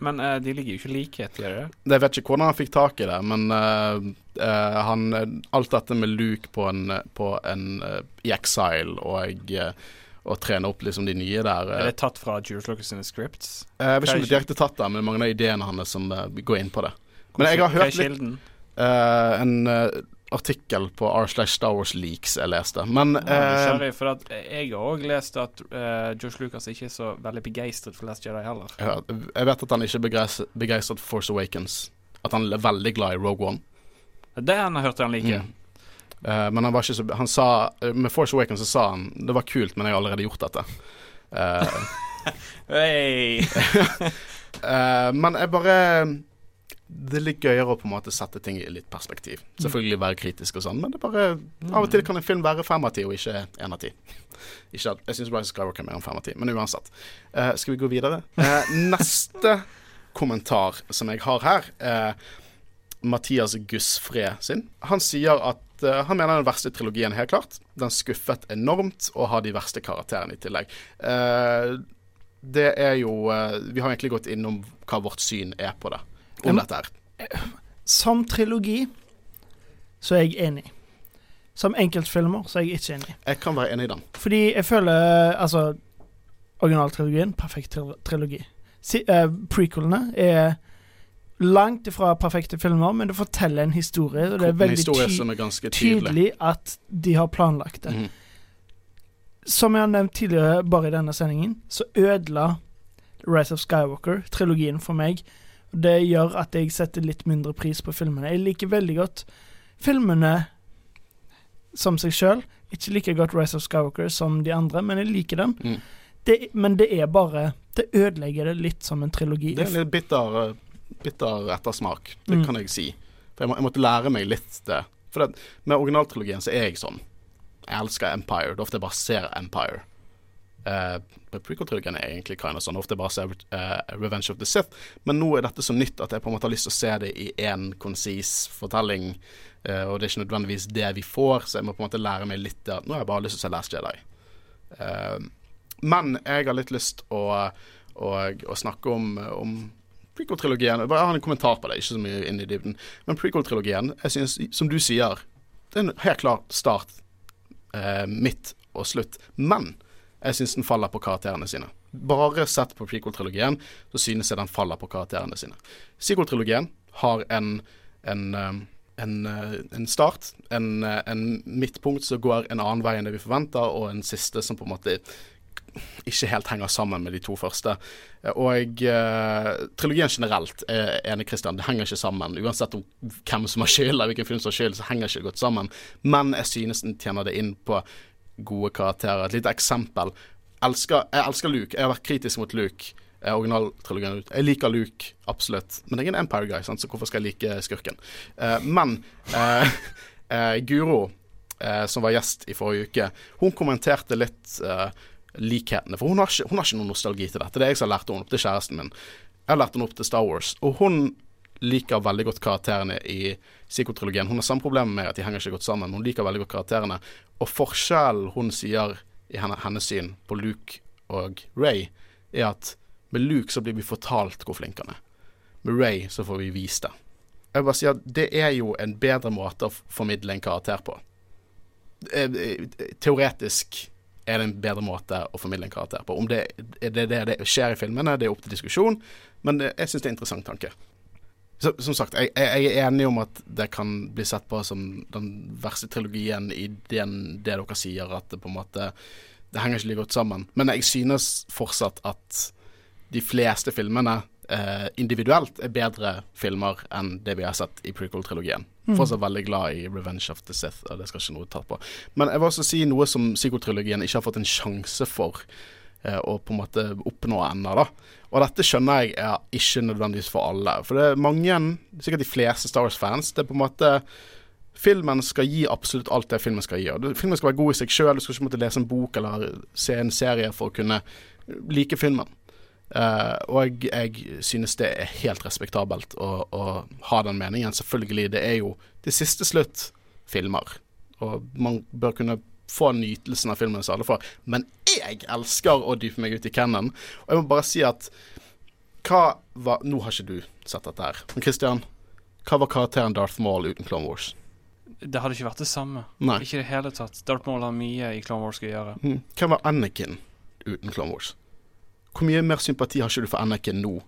Men uh, de ligger jo ikke likhet, gjør de det? Jeg vet ikke hvordan han fikk tak i det, men uh, uh, han Alt dette med Luke på en, på en i Exile og, uh, og trene opp liksom de nye der Er det tatt fra Jules Lucas sine scripts? Jeg vet ikke om det er direkte tatt der, men mange av ideene hans som går inn på det. Men jeg har hørt litt eh, en, artikkel på r slash Star Wars Leaks jeg leste. Men eh, for at jeg har òg lest at uh, Josh Lucas ikke er så veldig begeistret for Last Jedi heller. ja, jeg vet at han ikke er begeistret for Force Awakens. At han er veldig glad i Rogue One. Det han har hørt han liker. Mm. Uh, men han var ikke så Han sa Med Force Awakens så sa han det var kult, men jeg har allerede gjort dette. Uh, eh, men jeg bare Det er litt gøyere å på en måte sette ting i litt perspektiv. Selvfølgelig være kritisk og sånn, men det bare av og til kan en film være fem av ti og ikke én av ti. Ikke at, jeg syns of Skywalker er mer enn fem av ti, men uansett. Uh, skal vi gå videre? Uh, neste kommentar som jeg har her, uh, Mathias Gussfred sin. Han sier at han mener den verste trilogien, helt klart. Den skuffet enormt og har de verste karakterene i tillegg. Det er jo Vi har egentlig gått innom hva vårt syn er på det. Om dette her. Som trilogi så er jeg enig. Som enkeltfilmer så er jeg ikke enig. Jeg kan være enig i den. Fordi jeg føler Altså, originaltrilogien, perfekt trilogi. Si, uh, prequelene er langt ifra perfekte filmer, men det forteller en historie, og det er veldig ty er tydelig at de har planlagt det. Mm. Som jeg har nevnt tidligere, bare i denne sendingen, så ødela Rise of Skywalker trilogien for meg. Det gjør at jeg setter litt mindre pris på filmene. Jeg liker veldig godt filmene som seg sjøl. Ikke like godt Rise of Skywalker som de andre, men jeg liker dem. Mm. Det, men det er bare Det ødelegger det litt som en trilogi. Det er en litt bitter, bitter ettersmak, det Mm. kan jeg si. For jeg, må, jeg måtte lære meg litt det. For det, med originaltrilogien så er jeg sånn. Jeg elsker Empire. Det er ofte jeg bare ser Empire. Uh, Prequel-trilogien er egentlig kind of sånn. Ofte bare ser uh, Revenge of the Sith. Men nå er dette så nytt at jeg på en måte har lyst til å se det i én konsis fortelling. Uh, og det er ikke nødvendigvis det vi får, så jeg må på en måte lære meg litt at Nå har jeg bare lyst til å se Last Jedi. Eh, men jeg har litt lyst å, å, å snakke om, om prequel-trilogien. Jeg har en kommentar på det, ikke så mye inn i dybden. Men prequel-trilogien, jeg synes, som du sier, det er en helt klar start, eh, midt og slutt. Men jeg syns den faller på karakterene sine. Bare sett på prequel-trilogien, så synes jeg den faller på karakterene sine. Sequel-trilogien har en, en, eh, en, eh, en start, en, eh, en midtpunkt som går en annen vei enn det vi forventer, og en siste som på en måte ikke helt henger sammen med de to første. Og eh, trilogien generelt, er enig Christian, det henger ikke sammen. Uansett om hvem som har skyld, eller hvilken film som har skyld, så henger ikke det godt sammen. Men jeg synes den tjener det inn på gode karakterer. Et lite eksempel. Elsker, jeg elsker Luke. Jeg har vært kritisk mot Luke. eh, Originaltrilogien. Jeg liker Luke, absolutt. Men jeg er en Empire Guy, sant? så hvorfor skal jeg like skurken? Uh, men uh, uh, Guro, som var gjest i forrige uke, hun kommenterte litt likhetene. For hun har, ikke, hun har ikke noen nostalgi til dette. Det er jeg som har lært henne opp til kjæresten min. Jeg har lært henne opp til Star Wars. Og hun liker veldig godt karakterene i psykotrilogien. Hun har samme problem med at de henger ikke godt sammen, men hun liker veldig godt karakterene. Og forskjellen hun sier i henne, hennes syn på Luke og Ray, er at med Luke så blir vi fortalt hvor flink han er. Med Ray så får vi vist det. Jeg vil bare si at det er jo en bedre måte å formidle en karakter på. Eh, eh, Teoretisk er det en bedre måte å formidle en karakter på. Om det er det, det, skjer i filmene, det er opp til diskusjon, men jeg syns det er en interessant tanke. Så, som sagt, jeg, jeg er enig om at det kan bli sett på som den verste trilogien i den, det dere sier, at det på en måte Det henger ikke like godt sammen. Men jeg synes fortsatt at de fleste filmene eh, individuelt er bedre filmer enn det vi har sett i prequel-trilogien. Fortsatt veldig glad i Revenge of the Sith, og det skal ikke noe ta på. Men jeg vil også si noe som sequel-trilogien ikke har fått en sjanse for eh, å på en måte oppnå ennå, da. Og dette skjønner jeg er ikke nødvendigvis for alle. For det er mange, sikkert de fleste Star Wars-fans, det er på en måte Filmen skal gi absolutt alt det filmen skal gi. Og filmen skal være god i seg sjøl, du skal ikke måtte lese en bok eller se en serie for å kunne like filmen. Uh, og jeg synes det er helt respektabelt å, å ha den meningen. Selvfølgelig, det er jo til siste slutt filmer, og man bør kunne få nytelsen av filmen som alle får. Men jeg elsker å dype meg ut i canon, og jeg må bare si at hva var Nå har ikke du sett dette her, men Christian, hva var karakteren Darth Maul uten Clone Wars? Det hadde ikke vært det samme. Nei. Ikke i det hele tatt. Darth Maul har mye i Clone Wars å gjøre. Mm. Hvem var Anakin uten Clone Wars? Hvor mye mer sympati har ikke du for Anakin nå,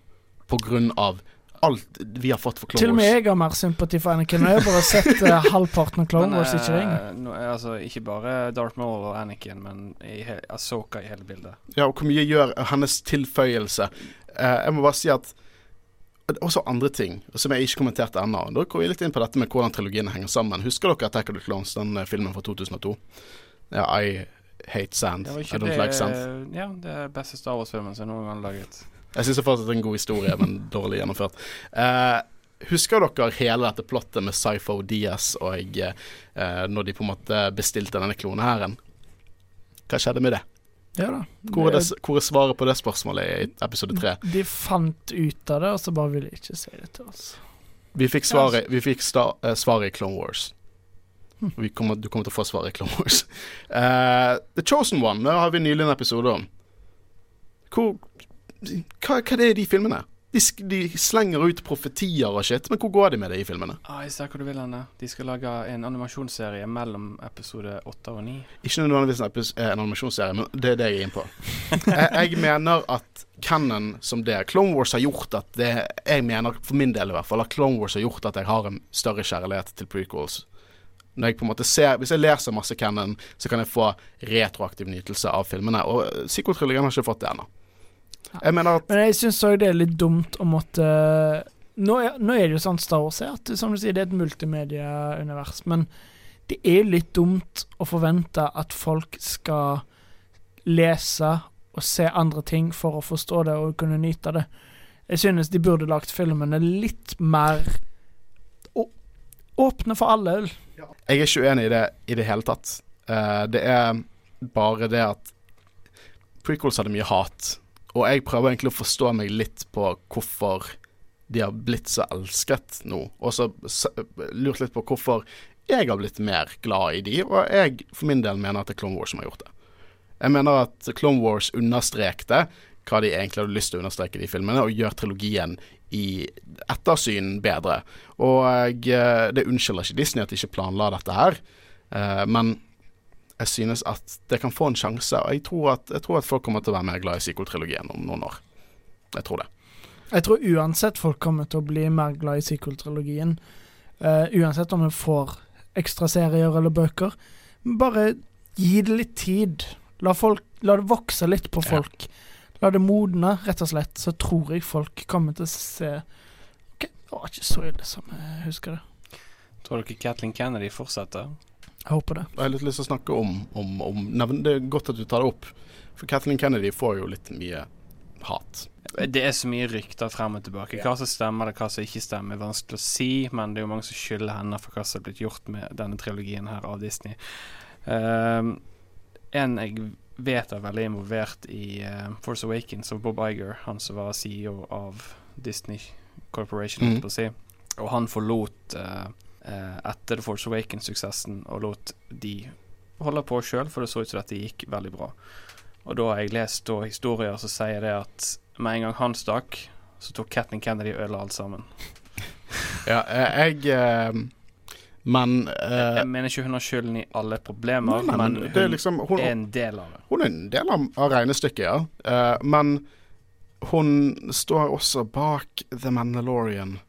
av alt vi har fått for Clone Wars. Til og med jeg har mer sympati for Anakin. Jeg har bare sett uh, halvparten av Clone Wars, ikke lenger. eh, altså, ikke bare Darth Maul og Anakin, men i he Ahsoka i hele bildet. Ja, og hvor mye gjør hennes tilføyelse? Uh, jeg må bare si at også andre ting som jeg ikke kommenterte ennå. Da går vi litt inn på dette med hvordan trilogiene henger sammen. Husker dere Attack of the Clones, den eh, filmen fra 2002? Ja, I hate sand. Det var I don't det like sand. Ja, det er beste Star Wars-filmen som noen gang er laget. Jeg syns fortsatt det er en god historie, men dårlig gjennomført. Eh, husker dere hele dette plottet med Sypho Diaz og eh, når de på en måte bestilte denne klonehæren? Hva skjedde med det? Ja da. Hvor er, det, hvor er svaret på det spørsmålet i episode tre? De fant ut av det, og så bare ville de ikke si det til oss. Vi fikk svaret, vi fikk sta, eh, svaret i Clone Wars. Vi kommer, du kommer til å få svaret i Clone Wars. Eh, The Chosen One det har vi nylig en episode om. Hvor, hva, hva er det i de filmene? De, de slenger ut profetier og shit, men hvor går de med det i filmene? Ah, jeg ser hvor du vil henne. De skal lage en animasjonsserie mellom episode 8 og 9. Ikke nødvendigvis en, eh, en animasjonsserie, men det er det jeg er inne på. jeg, jeg mener at canon som det Clone Wars har gjort at det Jeg mener, for min del i hvert fall, at Clone Wars har gjort at jeg har en større kjærlighet til prequels. Når jeg på en måte ser Hvis jeg leser masse canon, så kan jeg få retroaktiv nytelse av filmene. Og Psykotrillingen har ikke fått det ennå. Jeg mener at Men jeg syns òg det er litt dumt å måtte nå er, nå er det jo sånn Star Wars er, at som du sier, det er et multimedieunivers. Men det er litt dumt å forvente at folk skal lese og se andre ting for å forstå det og kunne nyte det. Jeg synes de burde lagt filmene litt mer åpne for alle. Jeg er ikke uenig i det i det hele tatt. Uh, det er bare det at prequels hadde mye hat. Og jeg prøver egentlig å forstå meg litt på hvorfor de har blitt så elsket nå. Og så lurt litt på hvorfor jeg har blitt mer glad i de, og jeg for min del mener at det er Clone Wars som har gjort det. Jeg mener at Clone Wars understrekte hva de egentlig hadde lyst til å understreke i de filmene, og gjør trilogien i ettersyn bedre. Og eh, det unnskylder ikke Disney at de ikke planla dette her, eh, men jeg synes at det kan få en sjanse, og jeg tror at, jeg tror at folk kommer til å være mer glad i sequel-trilogien om noen år. Jeg tror det. Jeg tror uansett folk kommer til å bli mer glad i sequel-trilogien. eh, uansett om vi får ekstra serier eller bøker. Bare gi det litt tid. La, folk, la det vokse litt på Ja. folk. La det modne, rett og slett. Så tror jeg folk kommer til å se OK, det var ikke så ille som jeg husker det. Tror dere Kathleen Kennedy fortsetter? Jeg håper det. Jeg har litt lyst til å snakke om, om, om Det er godt at du tar det opp, for Kathleen Kennedy får jo litt mye hat. Det er så mye rykter frem og tilbake. Hva som stemmer, eller hva som ikke stemmer, er vanskelig å si. Men det er jo mange som skylder henne for hva som er blitt gjort med denne trilogien her av Disney. Ehm, en jeg vet er veldig involvert i uh, Force Awakens, og Bob Iger, han som var CEO av Disney Corporation, mm. på å si. Og han forlot eh, etter The Force Awakens-suksessen og lot de holde på sjøl, for det så ut som dette gikk veldig bra. Og da har jeg lest da, historier som sier det at med en gang han stakk, så tok Katnin Kennedy og ødela alt sammen. Ja, eh, jeg eh, Men eh, jeg mener ikke hun har skylden i alle problemer, nei, nei, men hun er liksom hun, er en del av det. Hun er en del av, av regnestykket, ja. Eh, men hun står også bak The Mandalorian.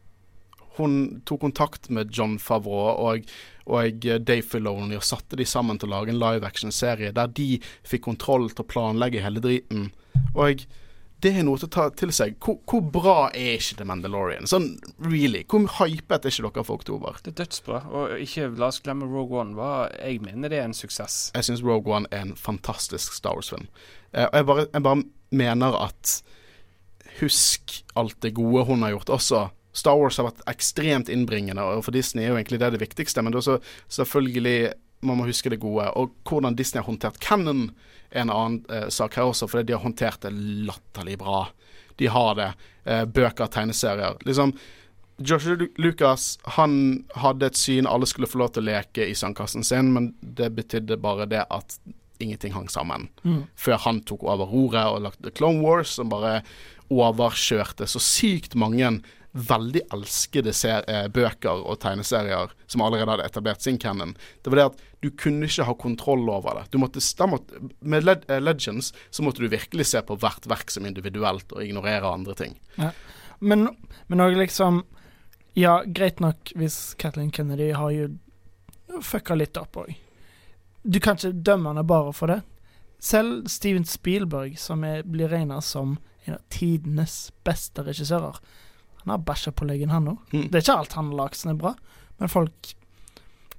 Hun tok kontakt med John Favreau og, og Dave Filoni og satte de sammen til å lage en live action-serie der de fikk kontroll til å planlegge hele driten. Og det er noe til å ta til seg. Hvor, hvor bra er ikke The Mandalorian? Sånn really. Hvor hypet er ikke dere for oktober? Det er dødsbra. Og ikke la oss glemme Rogue One. Hva, jeg mener det er en suksess. Jeg syns Rogue One er en fantastisk Star Wars-film. Eh, og jeg bare, jeg bare mener at Husk alt det gode hun har gjort også. Star Wars har vært ekstremt innbringende, og for Disney er jo egentlig det det viktigste. Men det er også selvfølgelig man må huske det gode. Og hvordan Disney har håndtert Cannon er en annen eh, sak her også, fordi de har håndtert det latterlig bra. De har det. Eh, bøker, tegneserier. Liksom Joshua Lucas han hadde et syn alle skulle få lov til å leke i sandkassen sin, men det betydde bare det at ingenting hang sammen. Mm. Før han tok over roret og lagde Clone Wars, som bare overkjørte så sykt mange veldig elskede eh, bøker og tegneserier som allerede hadde etablert sin canon. Det var det at du kunne ikke ha kontroll over det. Måtte, måtte, med eh, Legends så måtte du virkelig se på hvert verk som individuelt og ignorere andre ting. Men men òg liksom Ja, greit nok hvis Kathleen Kennedy har jo fucka litt opp òg. Du kan ikke dømme henne bare for det. Selv Steven Spielberg, som er, blir regna som en av tidenes beste regissører, han har bæsja på leggen, han òg. Mm. Det er ikke alt han har lagd som er bra, men folk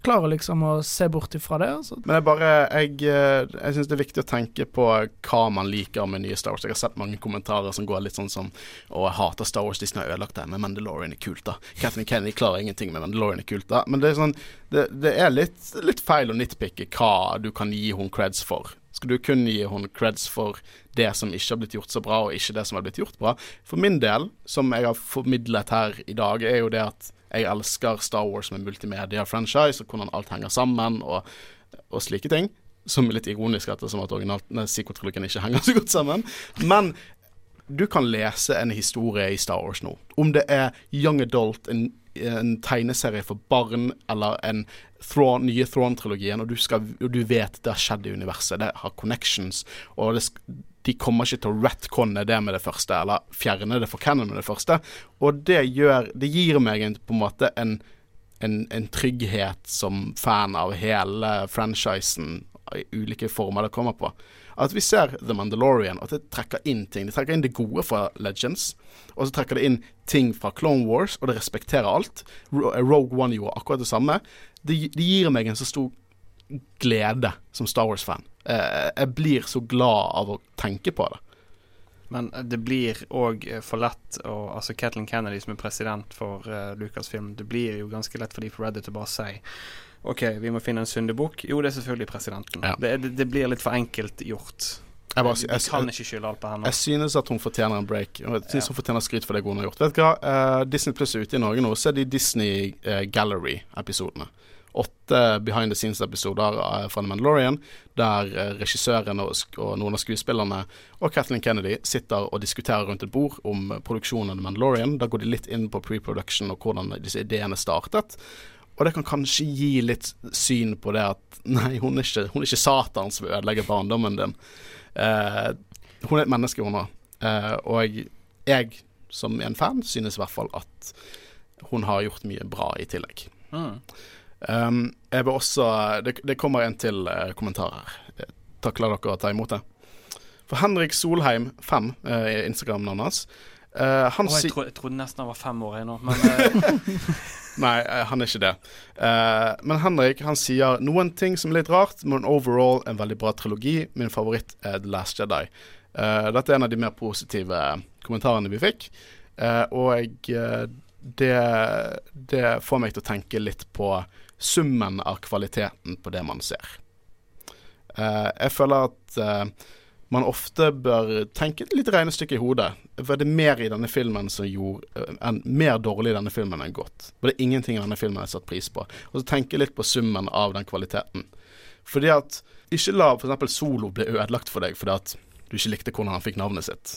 klarer liksom å se bort ifra det. Altså. Men jeg bare Jeg, eh, jeg syns det er viktig å tenke på hva man liker med nye Star Wars. Jeg har sett mange kommentarer som går litt sånn som Å, jeg hater Star Wars, Disney har ødelagt det, men Mandalorian er kult, da. Kathleen Kennedy klarer ingenting, men Mandalorian er kult, da. Men det er sånn Det, det er litt, litt feil å nitpikke hva du kan gi hun creds for. Skal du kun gi hun creds for det som ikke har blitt gjort så bra, og ikke det som har blitt gjort bra? For min del, som jeg har formidlet her i dag, er jo det at jeg elsker Star Wars som en multimedia-franchise, og hvordan alt henger sammen, og, og slike ting. Som er litt ironisk ettersom at Psykotrilogien ikke henger så godt sammen. Men du kan lese en historie i Star Wars nå. Om det er young adult, en, en tegneserie for barn, eller en Thrawn, nye Thrawn-trilogien, og, og du vet det har skjedd i universet, det har connections, og det, de kommer ikke til å retconne det med det første, eller fjerne det for canon med det første. Og det gjør Det gir meg en, på en måte en, en, en trygghet som fan av hele franchisen i ulike former det kommer på. At vi ser The Mandalorian, at det trekker inn ting. Det trekker inn det gode fra Legends, og så trekker det inn ting fra Clone Wars, og det respekterer alt. Rogue One gjorde akkurat det samme. Det, det gir meg en så stor glede som Star Wars-fan. Eh, jeg blir så glad av å tenke på det. Men det blir òg for lett å Altså Kathleen Kennedy som er president for uh, Lucasfilm, det blir jo ganske lett for de på Reddit å bare si OK, vi må finne en syndebukk. Jo, det er selvfølgelig presidenten. Ja. Det, det, det blir litt for enkelt gjort. Jeg, bare, jeg, kan ikke skylde alt på henne. jeg synes at hun fortjener en break. Og jeg synes Ja. hun fortjener skryt for det hun har gjort. Vet du hva? uh, Disney Pluss er ute i Norge nå. så er de Disney uh, Gallery-episodene. Åtte behind the scenes-episoder eh, fra The Mandalorian, der eh, regissøren og, noen av skuespillerne og Kathleen Kennedy sitter og diskuterer rundt et bord om produksjonen av The Mandalorian. Da går de litt inn på pre-production og hvordan disse ideene startet. Og det kan kanskje gi litt syn på det at nei, hun er ikke, hun er ikke Satan som ødelegger ødelegge barndommen din. Eh, hun er et menneske, hun òg. Eh, og jeg, som en fan, synes i hvert fall at hun har gjort mye bra i tillegg. Mm. Um, jeg vil også Det, det kommer en til eh, kommentar her. Eh, Takler dere å ta imot det? For Henrik Solheim, 5, uh, Instagram-navnet hans. eh, han oh, jeg, tro, jeg trodde nesten han var fem år ennå, nå, men eh, Nei, eh, han er ikke det. Eh, men Henrik han sier noen ting som er litt rart, men overall en veldig bra trilogi. Min favoritt er The Last Jedi. Eh, dette er en av de mer positive kommentarene vi fikk. Eh, og eh, det, det får meg til å tenke litt på summen av kvaliteten på det man ser. Eh, jeg føler at eh, man ofte bør tenke et lite regnestykke i hodet. Var det er mer i denne filmen som gjorde eh, en, Mer dårlig i denne filmen enn godt. Var det ingenting i denne filmen jeg satte satt pris på. Og så tenke litt på summen av den kvaliteten. Fordi at Ikke la f.eks. Solo bli ødelagt for deg fordi at du ikke likte hvordan han fikk navnet sitt.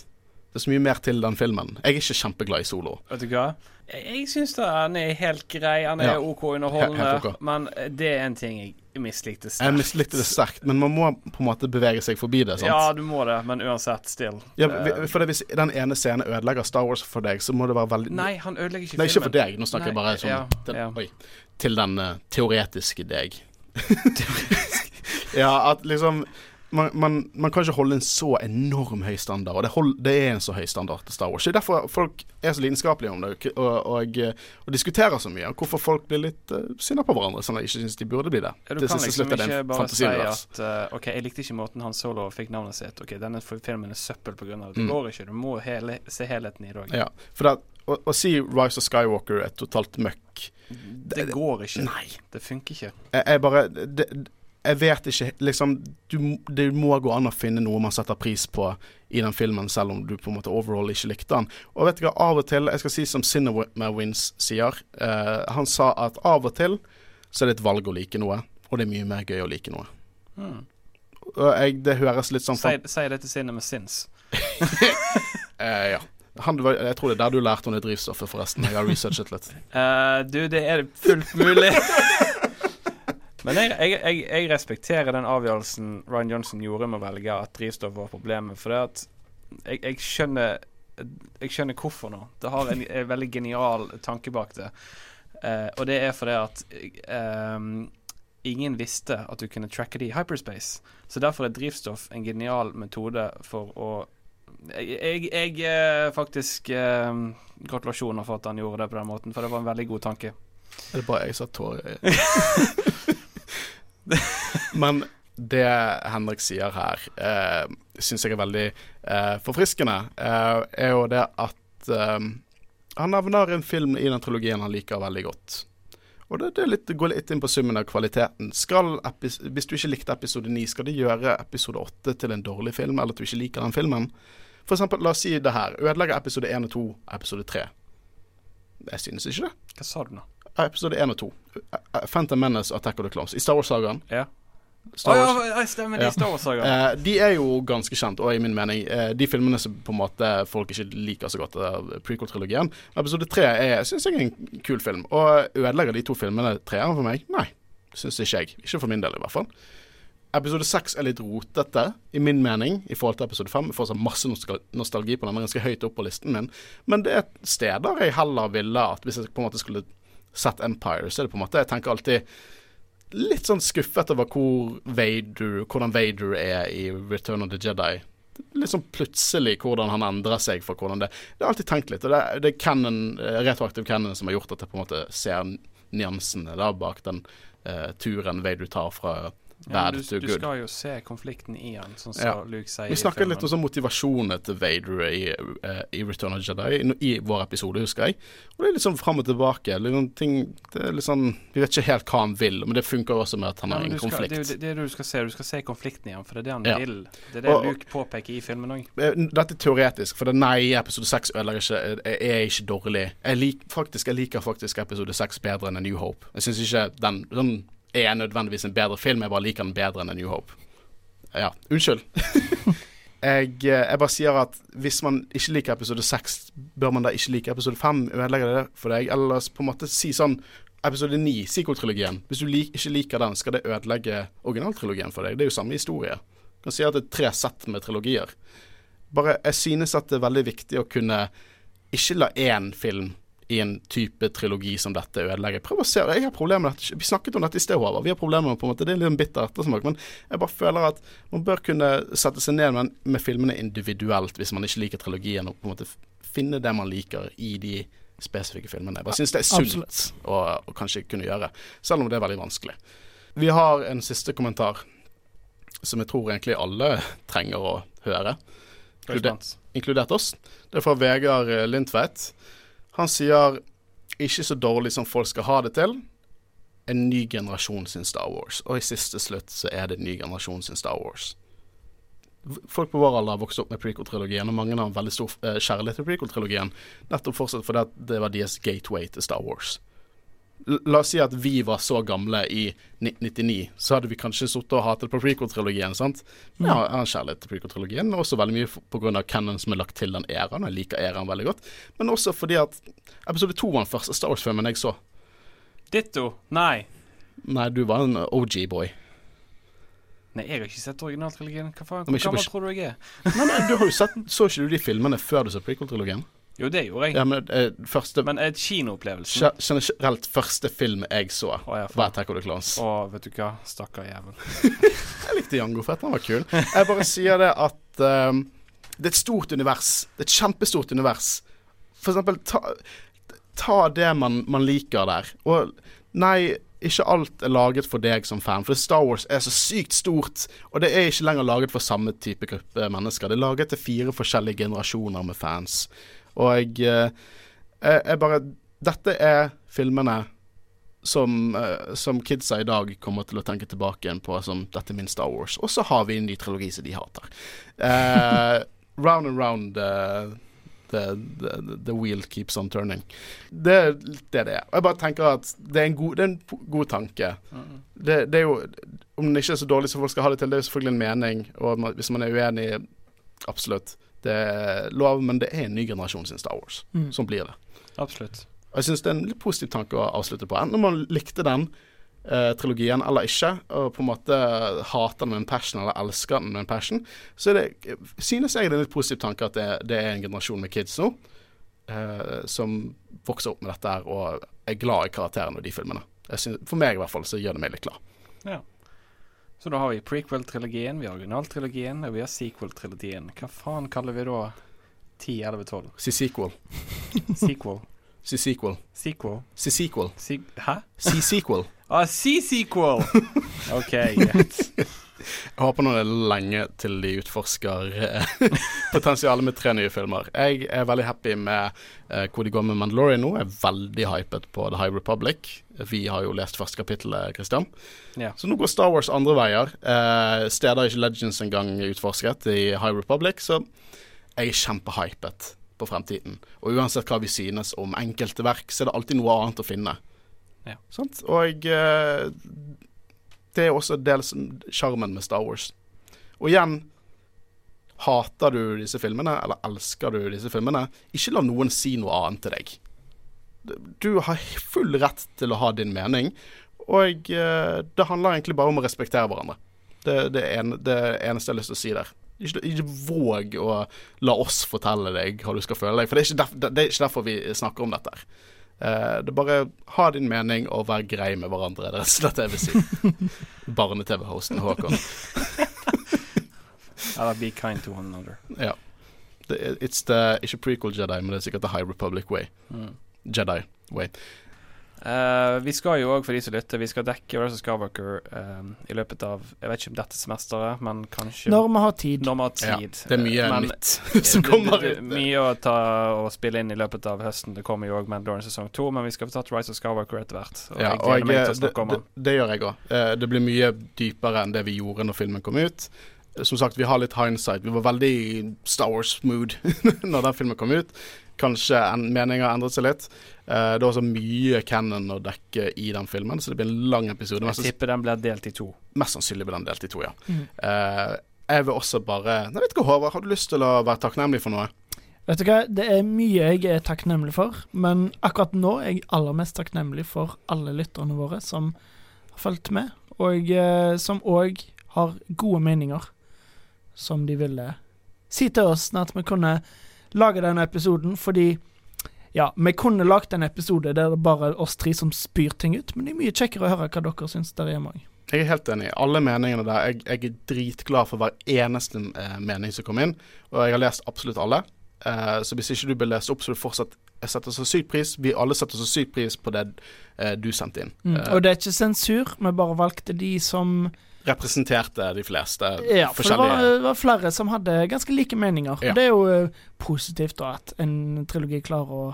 Det er så mye mer til den filmen. Jeg er ikke kjempeglad i Solo. vet du hva? Jeg, syns han er helt grei. Han er Ja. OK underholdende. ok. Men det er en ting jeg mislikte sterkt. Jeg mislikte det sterkt, men man må på en måte bevege seg forbi det. sant? Ja, du må det, men uansett, still. Ja, Eh, for det, Hvis den ene scenen ødelegger Star Wars for deg, så må det være veldig Nei, han ødelegger ikke filmen. Nei, ikke for deg. Nå snakker jeg bare sånn ja, til. Oi, til den uh, teoretiske deg. teoretisk. ja, at liksom man, man, man kan ikke holde en så enorm høy standard, og det, hold, det er en så høy standard til Star Wars. Det er derfor folk er så lidenskapelige om det og, og, eh, og diskuterer så mye. Hvorfor folk blir litt uh, sinna på hverandre, som de ikke syns de burde bli det. Ja, du Til kan liksom det ikke bare si at uh, OK, jeg likte ikke måten Han Solo fikk navnet sitt. OK, denne filmen er søppel pga. det. Det Mm. går ikke. Du må hele, se helheten i det òg. Ja, for det, å, å si Rise of Skywalker er totalt møkk Det går ikke. Nei. Det funker ikke. Jeg, jeg bare det, Jeg vet ikke Liksom du, Det må gå an å finne noe man setter pris på i den filmen, selv om du på en måte overall ikke likte den. Og vet du hva, av og til Jeg skal si som Cinema Wins sier. Uh, han sa at av og til så er det et valg å like noe, og det er mye mer gøy å like noe. Mm. Jeg, det høres litt sånn Si, si det til Cinema Sins. eh, Ja. Han, jeg tror det er der du lærte om det drivstoffet, forresten. Jeg har researchet litt. Uh, du, det er fullt mulig. Men jeg, jeg, jeg, jeg respekterer den avgjørelsen Ryan Johnson gjorde med å velge at drivstoff var problemet. For det at jeg, skjønner Jeg skjønner hvorfor nå. Det har en, en veldig genial tanke bak det. Uh, og det er fordi at um, ingen visste at du kunne tracke det i hyperspace. Så derfor er drivstoff en genial metode for å Jeg, jeg, jeg eh, faktisk eh, Gratulasjoner for at han gjorde det på den måten, for det var en veldig god tanke. Er det bare jeg som har tårer i Men det Henrik sier her, eh, syns jeg er veldig eh, forfriskende, eh, er jo det at eh, han nevner en film i den trilogien han liker veldig godt. Og det, det, litt, går litt inn på summen av kvaliteten. Skal hvis du ikke likte episode 9, skal det gjøre episode 8 til en dårlig film, eller at du ikke liker den filmen? For eksempel, la oss si det her. Ødelegger episode 1 og 2 episode 3. Jeg synes ikke det. Hva sa du nå? Episode 1 og 2. Phantom Menace Attack of the Clones. I Star Wars-sagaen. Ja. Star Wars. Oh, ja, stemmer. De Ja. Star Wars-sagaene. Eh, de er jo ganske kjent, og i min mening eh, de filmene som på en måte folk ikke liker så godt prequel-trilogien. Episode tre er, syns jeg er en kul film. Og ødelegger de to filmene treeren for meg? Nei, syns ikke jeg. Ikke for min del, i hvert fall. Episode seks er litt rotete, i min mening, i forhold til episode fem. Jeg får så masse nostalgi på den, den er ganske høyt opp på listen min. Men det er steder jeg heller ville at hvis jeg på en måte skulle sett Empire, så er det på en måte Jeg tenker alltid litt sånn skuffet over hvor Vader, hvordan Vader er i Return of the Jedi. Litt sånn plutselig hvordan han endrer seg for hvordan det Det har alltid tenkt litt. Og det, det er canon, eh, retroaktiv canon som har gjort at jeg på en måte ser nyansene der bak den uh, turen Vader tar fra Ja, du, du skal jo se konflikten i han, sånn som Ja. Luke sier Vi snakket litt om sånn motivasjonen til Vader i, uh, i Return of Jedi, i, vår episode, husker jeg. Og det er litt sånn fram og tilbake. Sånn ting, sånn, vi vet ikke helt hva han vil, men det funker også med at han Ja, har en skal, konflikt. det, det, det du skal se. Du skal se konflikten i han, for det er det han Ja. vil. Det er det Og- Luke påpeker i filmen òg. Eh, Dette er teoretisk, for det nei, episode 6 ødelegger ikke er, er ikke dårlig. Jeg, lik, faktisk, jeg liker faktisk episode 6 bedre enn A New Hope. Jeg syns ikke den, den er nødvendigvis en bedre film, jeg bare liker den bedre enn A New Hope. Ja, unnskyld. jeg, eh, jeg bare sier at hvis man ikke liker episode 6, bør man da ikke like episode 5? Ødelegger det for deg? Eller på en måte si sånn Episode 9, sequel-trilogien. Hvis du lik, ikke liker den, skal det ødelegge originaltrilogien for deg? Det er jo samme historie. Du kan si at det er tre sett med trilogier. Bare, jeg synes at det er veldig viktig å kunne ikke la én film i en type trilogi som dette ødelegger. Prøv å se, jeg har problemer med dette. Vi snakket om dette i sted, Håvard. Vi har problemer med på en måte, Det er litt en bitter ettersmak, men jeg bare føler at man bør kunne sette seg ned med, med filmene individuelt hvis man ikke liker trilogien, og på en måte finne det man liker i de spesifikke filmene. Jeg bare synes det er sunt å, å kanskje kunne gjøre, selv om det er veldig vanskelig. Vi har en siste kommentar som jeg tror egentlig alle trenger å høre inkludert, inkludert oss. Det er fra Vegard Lindtveit. Han sier ikke så dårlig som folk skal ha det til. En ny generasjon sin Star Wars. Og i siste slutt så er det en ny generasjon sin Star Wars. Folk på vår alder har vokst opp med prequel-trilogien, og mange har en veldig stor eh, kjærlighet til prequel-trilogien. Nettopp fortsatt fordi det var deres gateway til Star Wars. La oss si at vi var så gamle i 1999, så hadde vi kanskje sittet og hatet på prequel-trilogien. sant? Ja, jeg har en kjærlighet til prequel-trilogien, også veldig mye pga. på grunn av canon som er lagt til den æraen. Jeg liker æraen veldig godt. Men også fordi at episode to var den første Star Wars-filmen jeg så. Ditto. Nei. Nei, du var en OG-boy. Nei, jeg har ikke sett originaltrilogien. Hva faen? Hvor gammel tror du jeg er? Nei, nei, du har jo sett Så ikke du de filmene før du så prequel-trilogien? Jo, det gjorde jeg. Ja, men eh, første Men et kinoopplevelsen ge- Generelt første film jeg så, Å, ja, var. Attack of the Clones. Å, vet du hva. Stakkar jævel. Jeg likte Jango Fett, han var kul. Jeg bare sier det at ehm, det er et stort univers. Det er et kjempestort univers. For eksempel, ta, ta det man, man liker der. Og nei, ikke alt er laget for deg som fan, for Star Wars er så sykt stort. Og det er ikke lenger laget for samme type gruppe mennesker. Det er laget til fire forskjellige generasjoner med fans. Og jeg, eh, jeg, jeg bare Dette er filmene som, eh, som kidsa i dag kommer til å tenke tilbake igjen på som dette er min Star Wars. Og så har vi en ny trilogi som de hater. Eh, round and round eh, the, the, the wheel keeps on turning. Det er det det er. Og jeg bare tenker at det er en god, er en god tanke. Det, det er jo Om det ikke er så dårlig som folk skal ha det til, det er jo selvfølgelig en mening. Og hvis man er uenig, absolutt. Det er lov, men det er en ny generasjon sin Star Wars. Mm. Sånn blir det. Absolutt. Og jeg syns det er en litt positiv tanke å avslutte på. Enten man likte den eh, trilogien eller ikke, og på en måte hater den med en passion eller elsker den med en passion, så er det, synes jeg det er en litt positiv tanke at det, det er en generasjon med kids nå eh, som vokser opp med dette her og er glad i karakterene og de filmene. Jeg synes, for meg i hvert fall så gjør det meg litt glad. Ja. Så da har vi prequel-trilogien, vi har originaltrilogien, og vi har sequel-trilogien. Hva faen kaller vi da 10, 11, 12? Si sequel. Sequel. Si sequel. Sequel. Si sequel. Hæ? Si sequel. Ah, C-sequel! OK, greit. Jeg håper nå det er lenge til de utforsker eh, potensialet med tre nye filmer. Jeg er veldig happy med eh, hvor de går med Mandalorian nå. Jeg er veldig hypet på The High Republic. Vi har jo lest første kapittelet, Christian. Ja. Så nå går Star Wars andre veier. Eh, steder ikke Legends engang utforsket i High Republic, så jeg er kjempehypet på fremtiden. Og uansett hva vi synes om enkelte verk, så er det alltid noe annet å finne. Ja. Og eh, det er også dels sjarmen med Star Wars. Og igjen Hater du disse filmene, eller elsker du disse filmene? Ikke la noen si noe annet til deg. Du har full rett til å ha din mening, og eh, det handler egentlig bare om å respektere hverandre. Det, det, er en, det eneste jeg har lyst til å si der. Ikke, ikke våg å la oss fortelle deg hva du skal føle deg, for det er ikke, derf, det er ikke derfor vi snakker om dette. her. Eh, det er bare ha din mening og vær grei med hverandre, det er rett og slett det jeg vil si. Barne-TV-hosten Håkon. Eller be kind to one another. Ja. Det, it's the, ikke prequel Jedi, men det er sikkert The High Republic way. Mm. Jedi way. Eh, vi skal jo òg, for de som lytter, vi skal dekke Rise of Skywalker eh, i løpet av Jeg vet ikke om dette semesteret, men kanskje Når vi har tid. Når vi har Ja, det er mye Men- nytt som kommer ut. Mye å ta og spille inn i løpet av høsten. Det kommer jo òg Mandalorian sesong to, men vi skal få tatt Rise of Skywalker etter hvert. Og Ja, jeg og gleder meg jeg, til å det, snakke om det, den. det gjør jeg òg. Det blir mye dypere enn det vi gjorde når filmen kom ut. Som sagt, vi har litt hindsight. Vi var veldig Star Wars-mood når den filmen kom ut. Kanskje en, meninger endret seg litt. Eh, det er også mye canon å dekke i den filmen, så det blir en lang episode. Jeg tipper den blir delt i to. mest sannsynlig blir den delt i to, ja. Mm. Eh, jeg vil også bare Jeg vet ikke, Håvard, har du lyst til å være takknemlig for noe? Vet du hva, det er mye jeg er takknemlig for, men akkurat nå er jeg aller mest takknemlig for alle lytterne våre som har fulgt med, og eh, som òg har gode meninger som de ville si til oss, sånn at vi kunne lage denne episoden, fordi ja, vi kunne lagd en episode der det bare er oss tre som spyr ting ut, men det er mye kjekkere å høre hva dere syns der hjemme òg. Jeg er helt enig. Alle meningene der. Jeg, jeg er dritglad for hver eneste eh, mening som kom inn, og jeg har lest absolutt alle. Eh, så hvis ikke du blir lest opp, så du fortsatt Jeg setter så sykt pris. Vi alle setter så sykt pris på det eh, du sendte inn. Mm. Eh, Og det er ikke sensur, vi bare valgte de som representerte de fleste Ja, for det forskjellige var, det var flere som hadde ganske like meninger. Ja. Det er jo eh, positivt da at en trilogi klarer å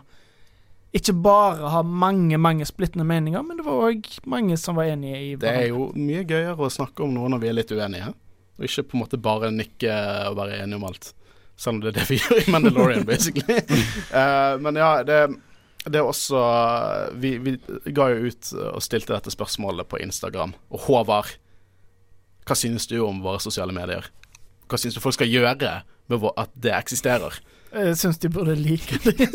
ikke bare ha mange, mange splittende meninger, men det var òg mange som var enige i Det er jo mye gøyere å snakke om noe når vi er litt uenige, og ikke på en måte bare nikke og være enige om alt. Selv om det er det vi gjør i Mandalorian, basically. uh, men ja, det, det er også vi, vi ga jo ut og stilte dette spørsmålet på Instagram. Og Håvard, hva synes du om våre sosiale medier? Hva synes du folk skal gjøre med at det eksisterer? Jeg synes de burde like det.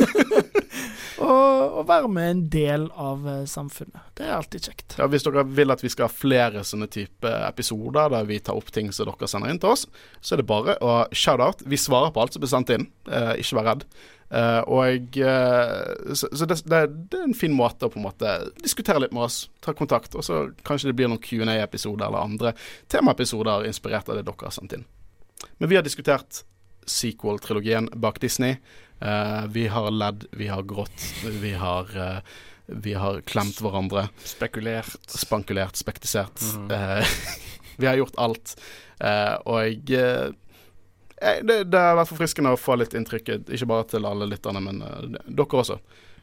og, og være med en del av eh, samfunnet. Det er alltid kjekt. Ja, hvis dere vil at vi skal ha flere sånne type episoder der vi tar opp ting som dere sender inn til oss, så er det bare å shout-out. Vi svarer på alt som blir sendt inn, eh, ikke vær redd. Eh, og uh, Så, så det, det, det er en fin måte å på en måte diskutere litt med oss, ta kontakt, og så kanskje det blir noen Q&A-episoder eller andre temaepisoder inspirert av det dere har sendt inn. Men vi har diskutert sequel-trilogien bak Disney. Uh, vi har ledd, vi har grått, vi har vi har klemt hverandre Spekulert. spankulert, spektisert. Mm. Vi har gjort alt. Og eh, det, det har vært forfriskende å få litt inntrykk, ikke bare til alle lytterne, men uh, dere også.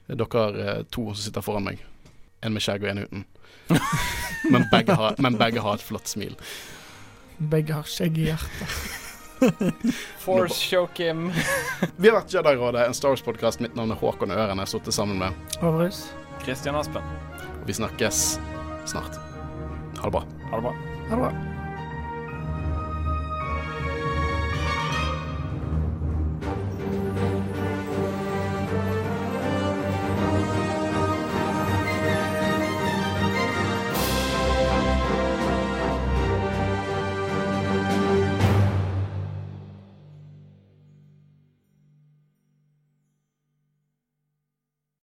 Dere eh, to som sitter foran meg. En med skjegg og en uten. men, begge har, men begge har et flott smil. Begge har skjegg i hjertet. Force show, Kim. Vi har vært Jedi-rådet, en Star Wars-podkast. Mitt navn er Håkon Øren. Jeg har sittet sammen med Overhus. Christian Aspen. Og vi snakkes snart. Ha det bra. Ha det bra. Ha det bra.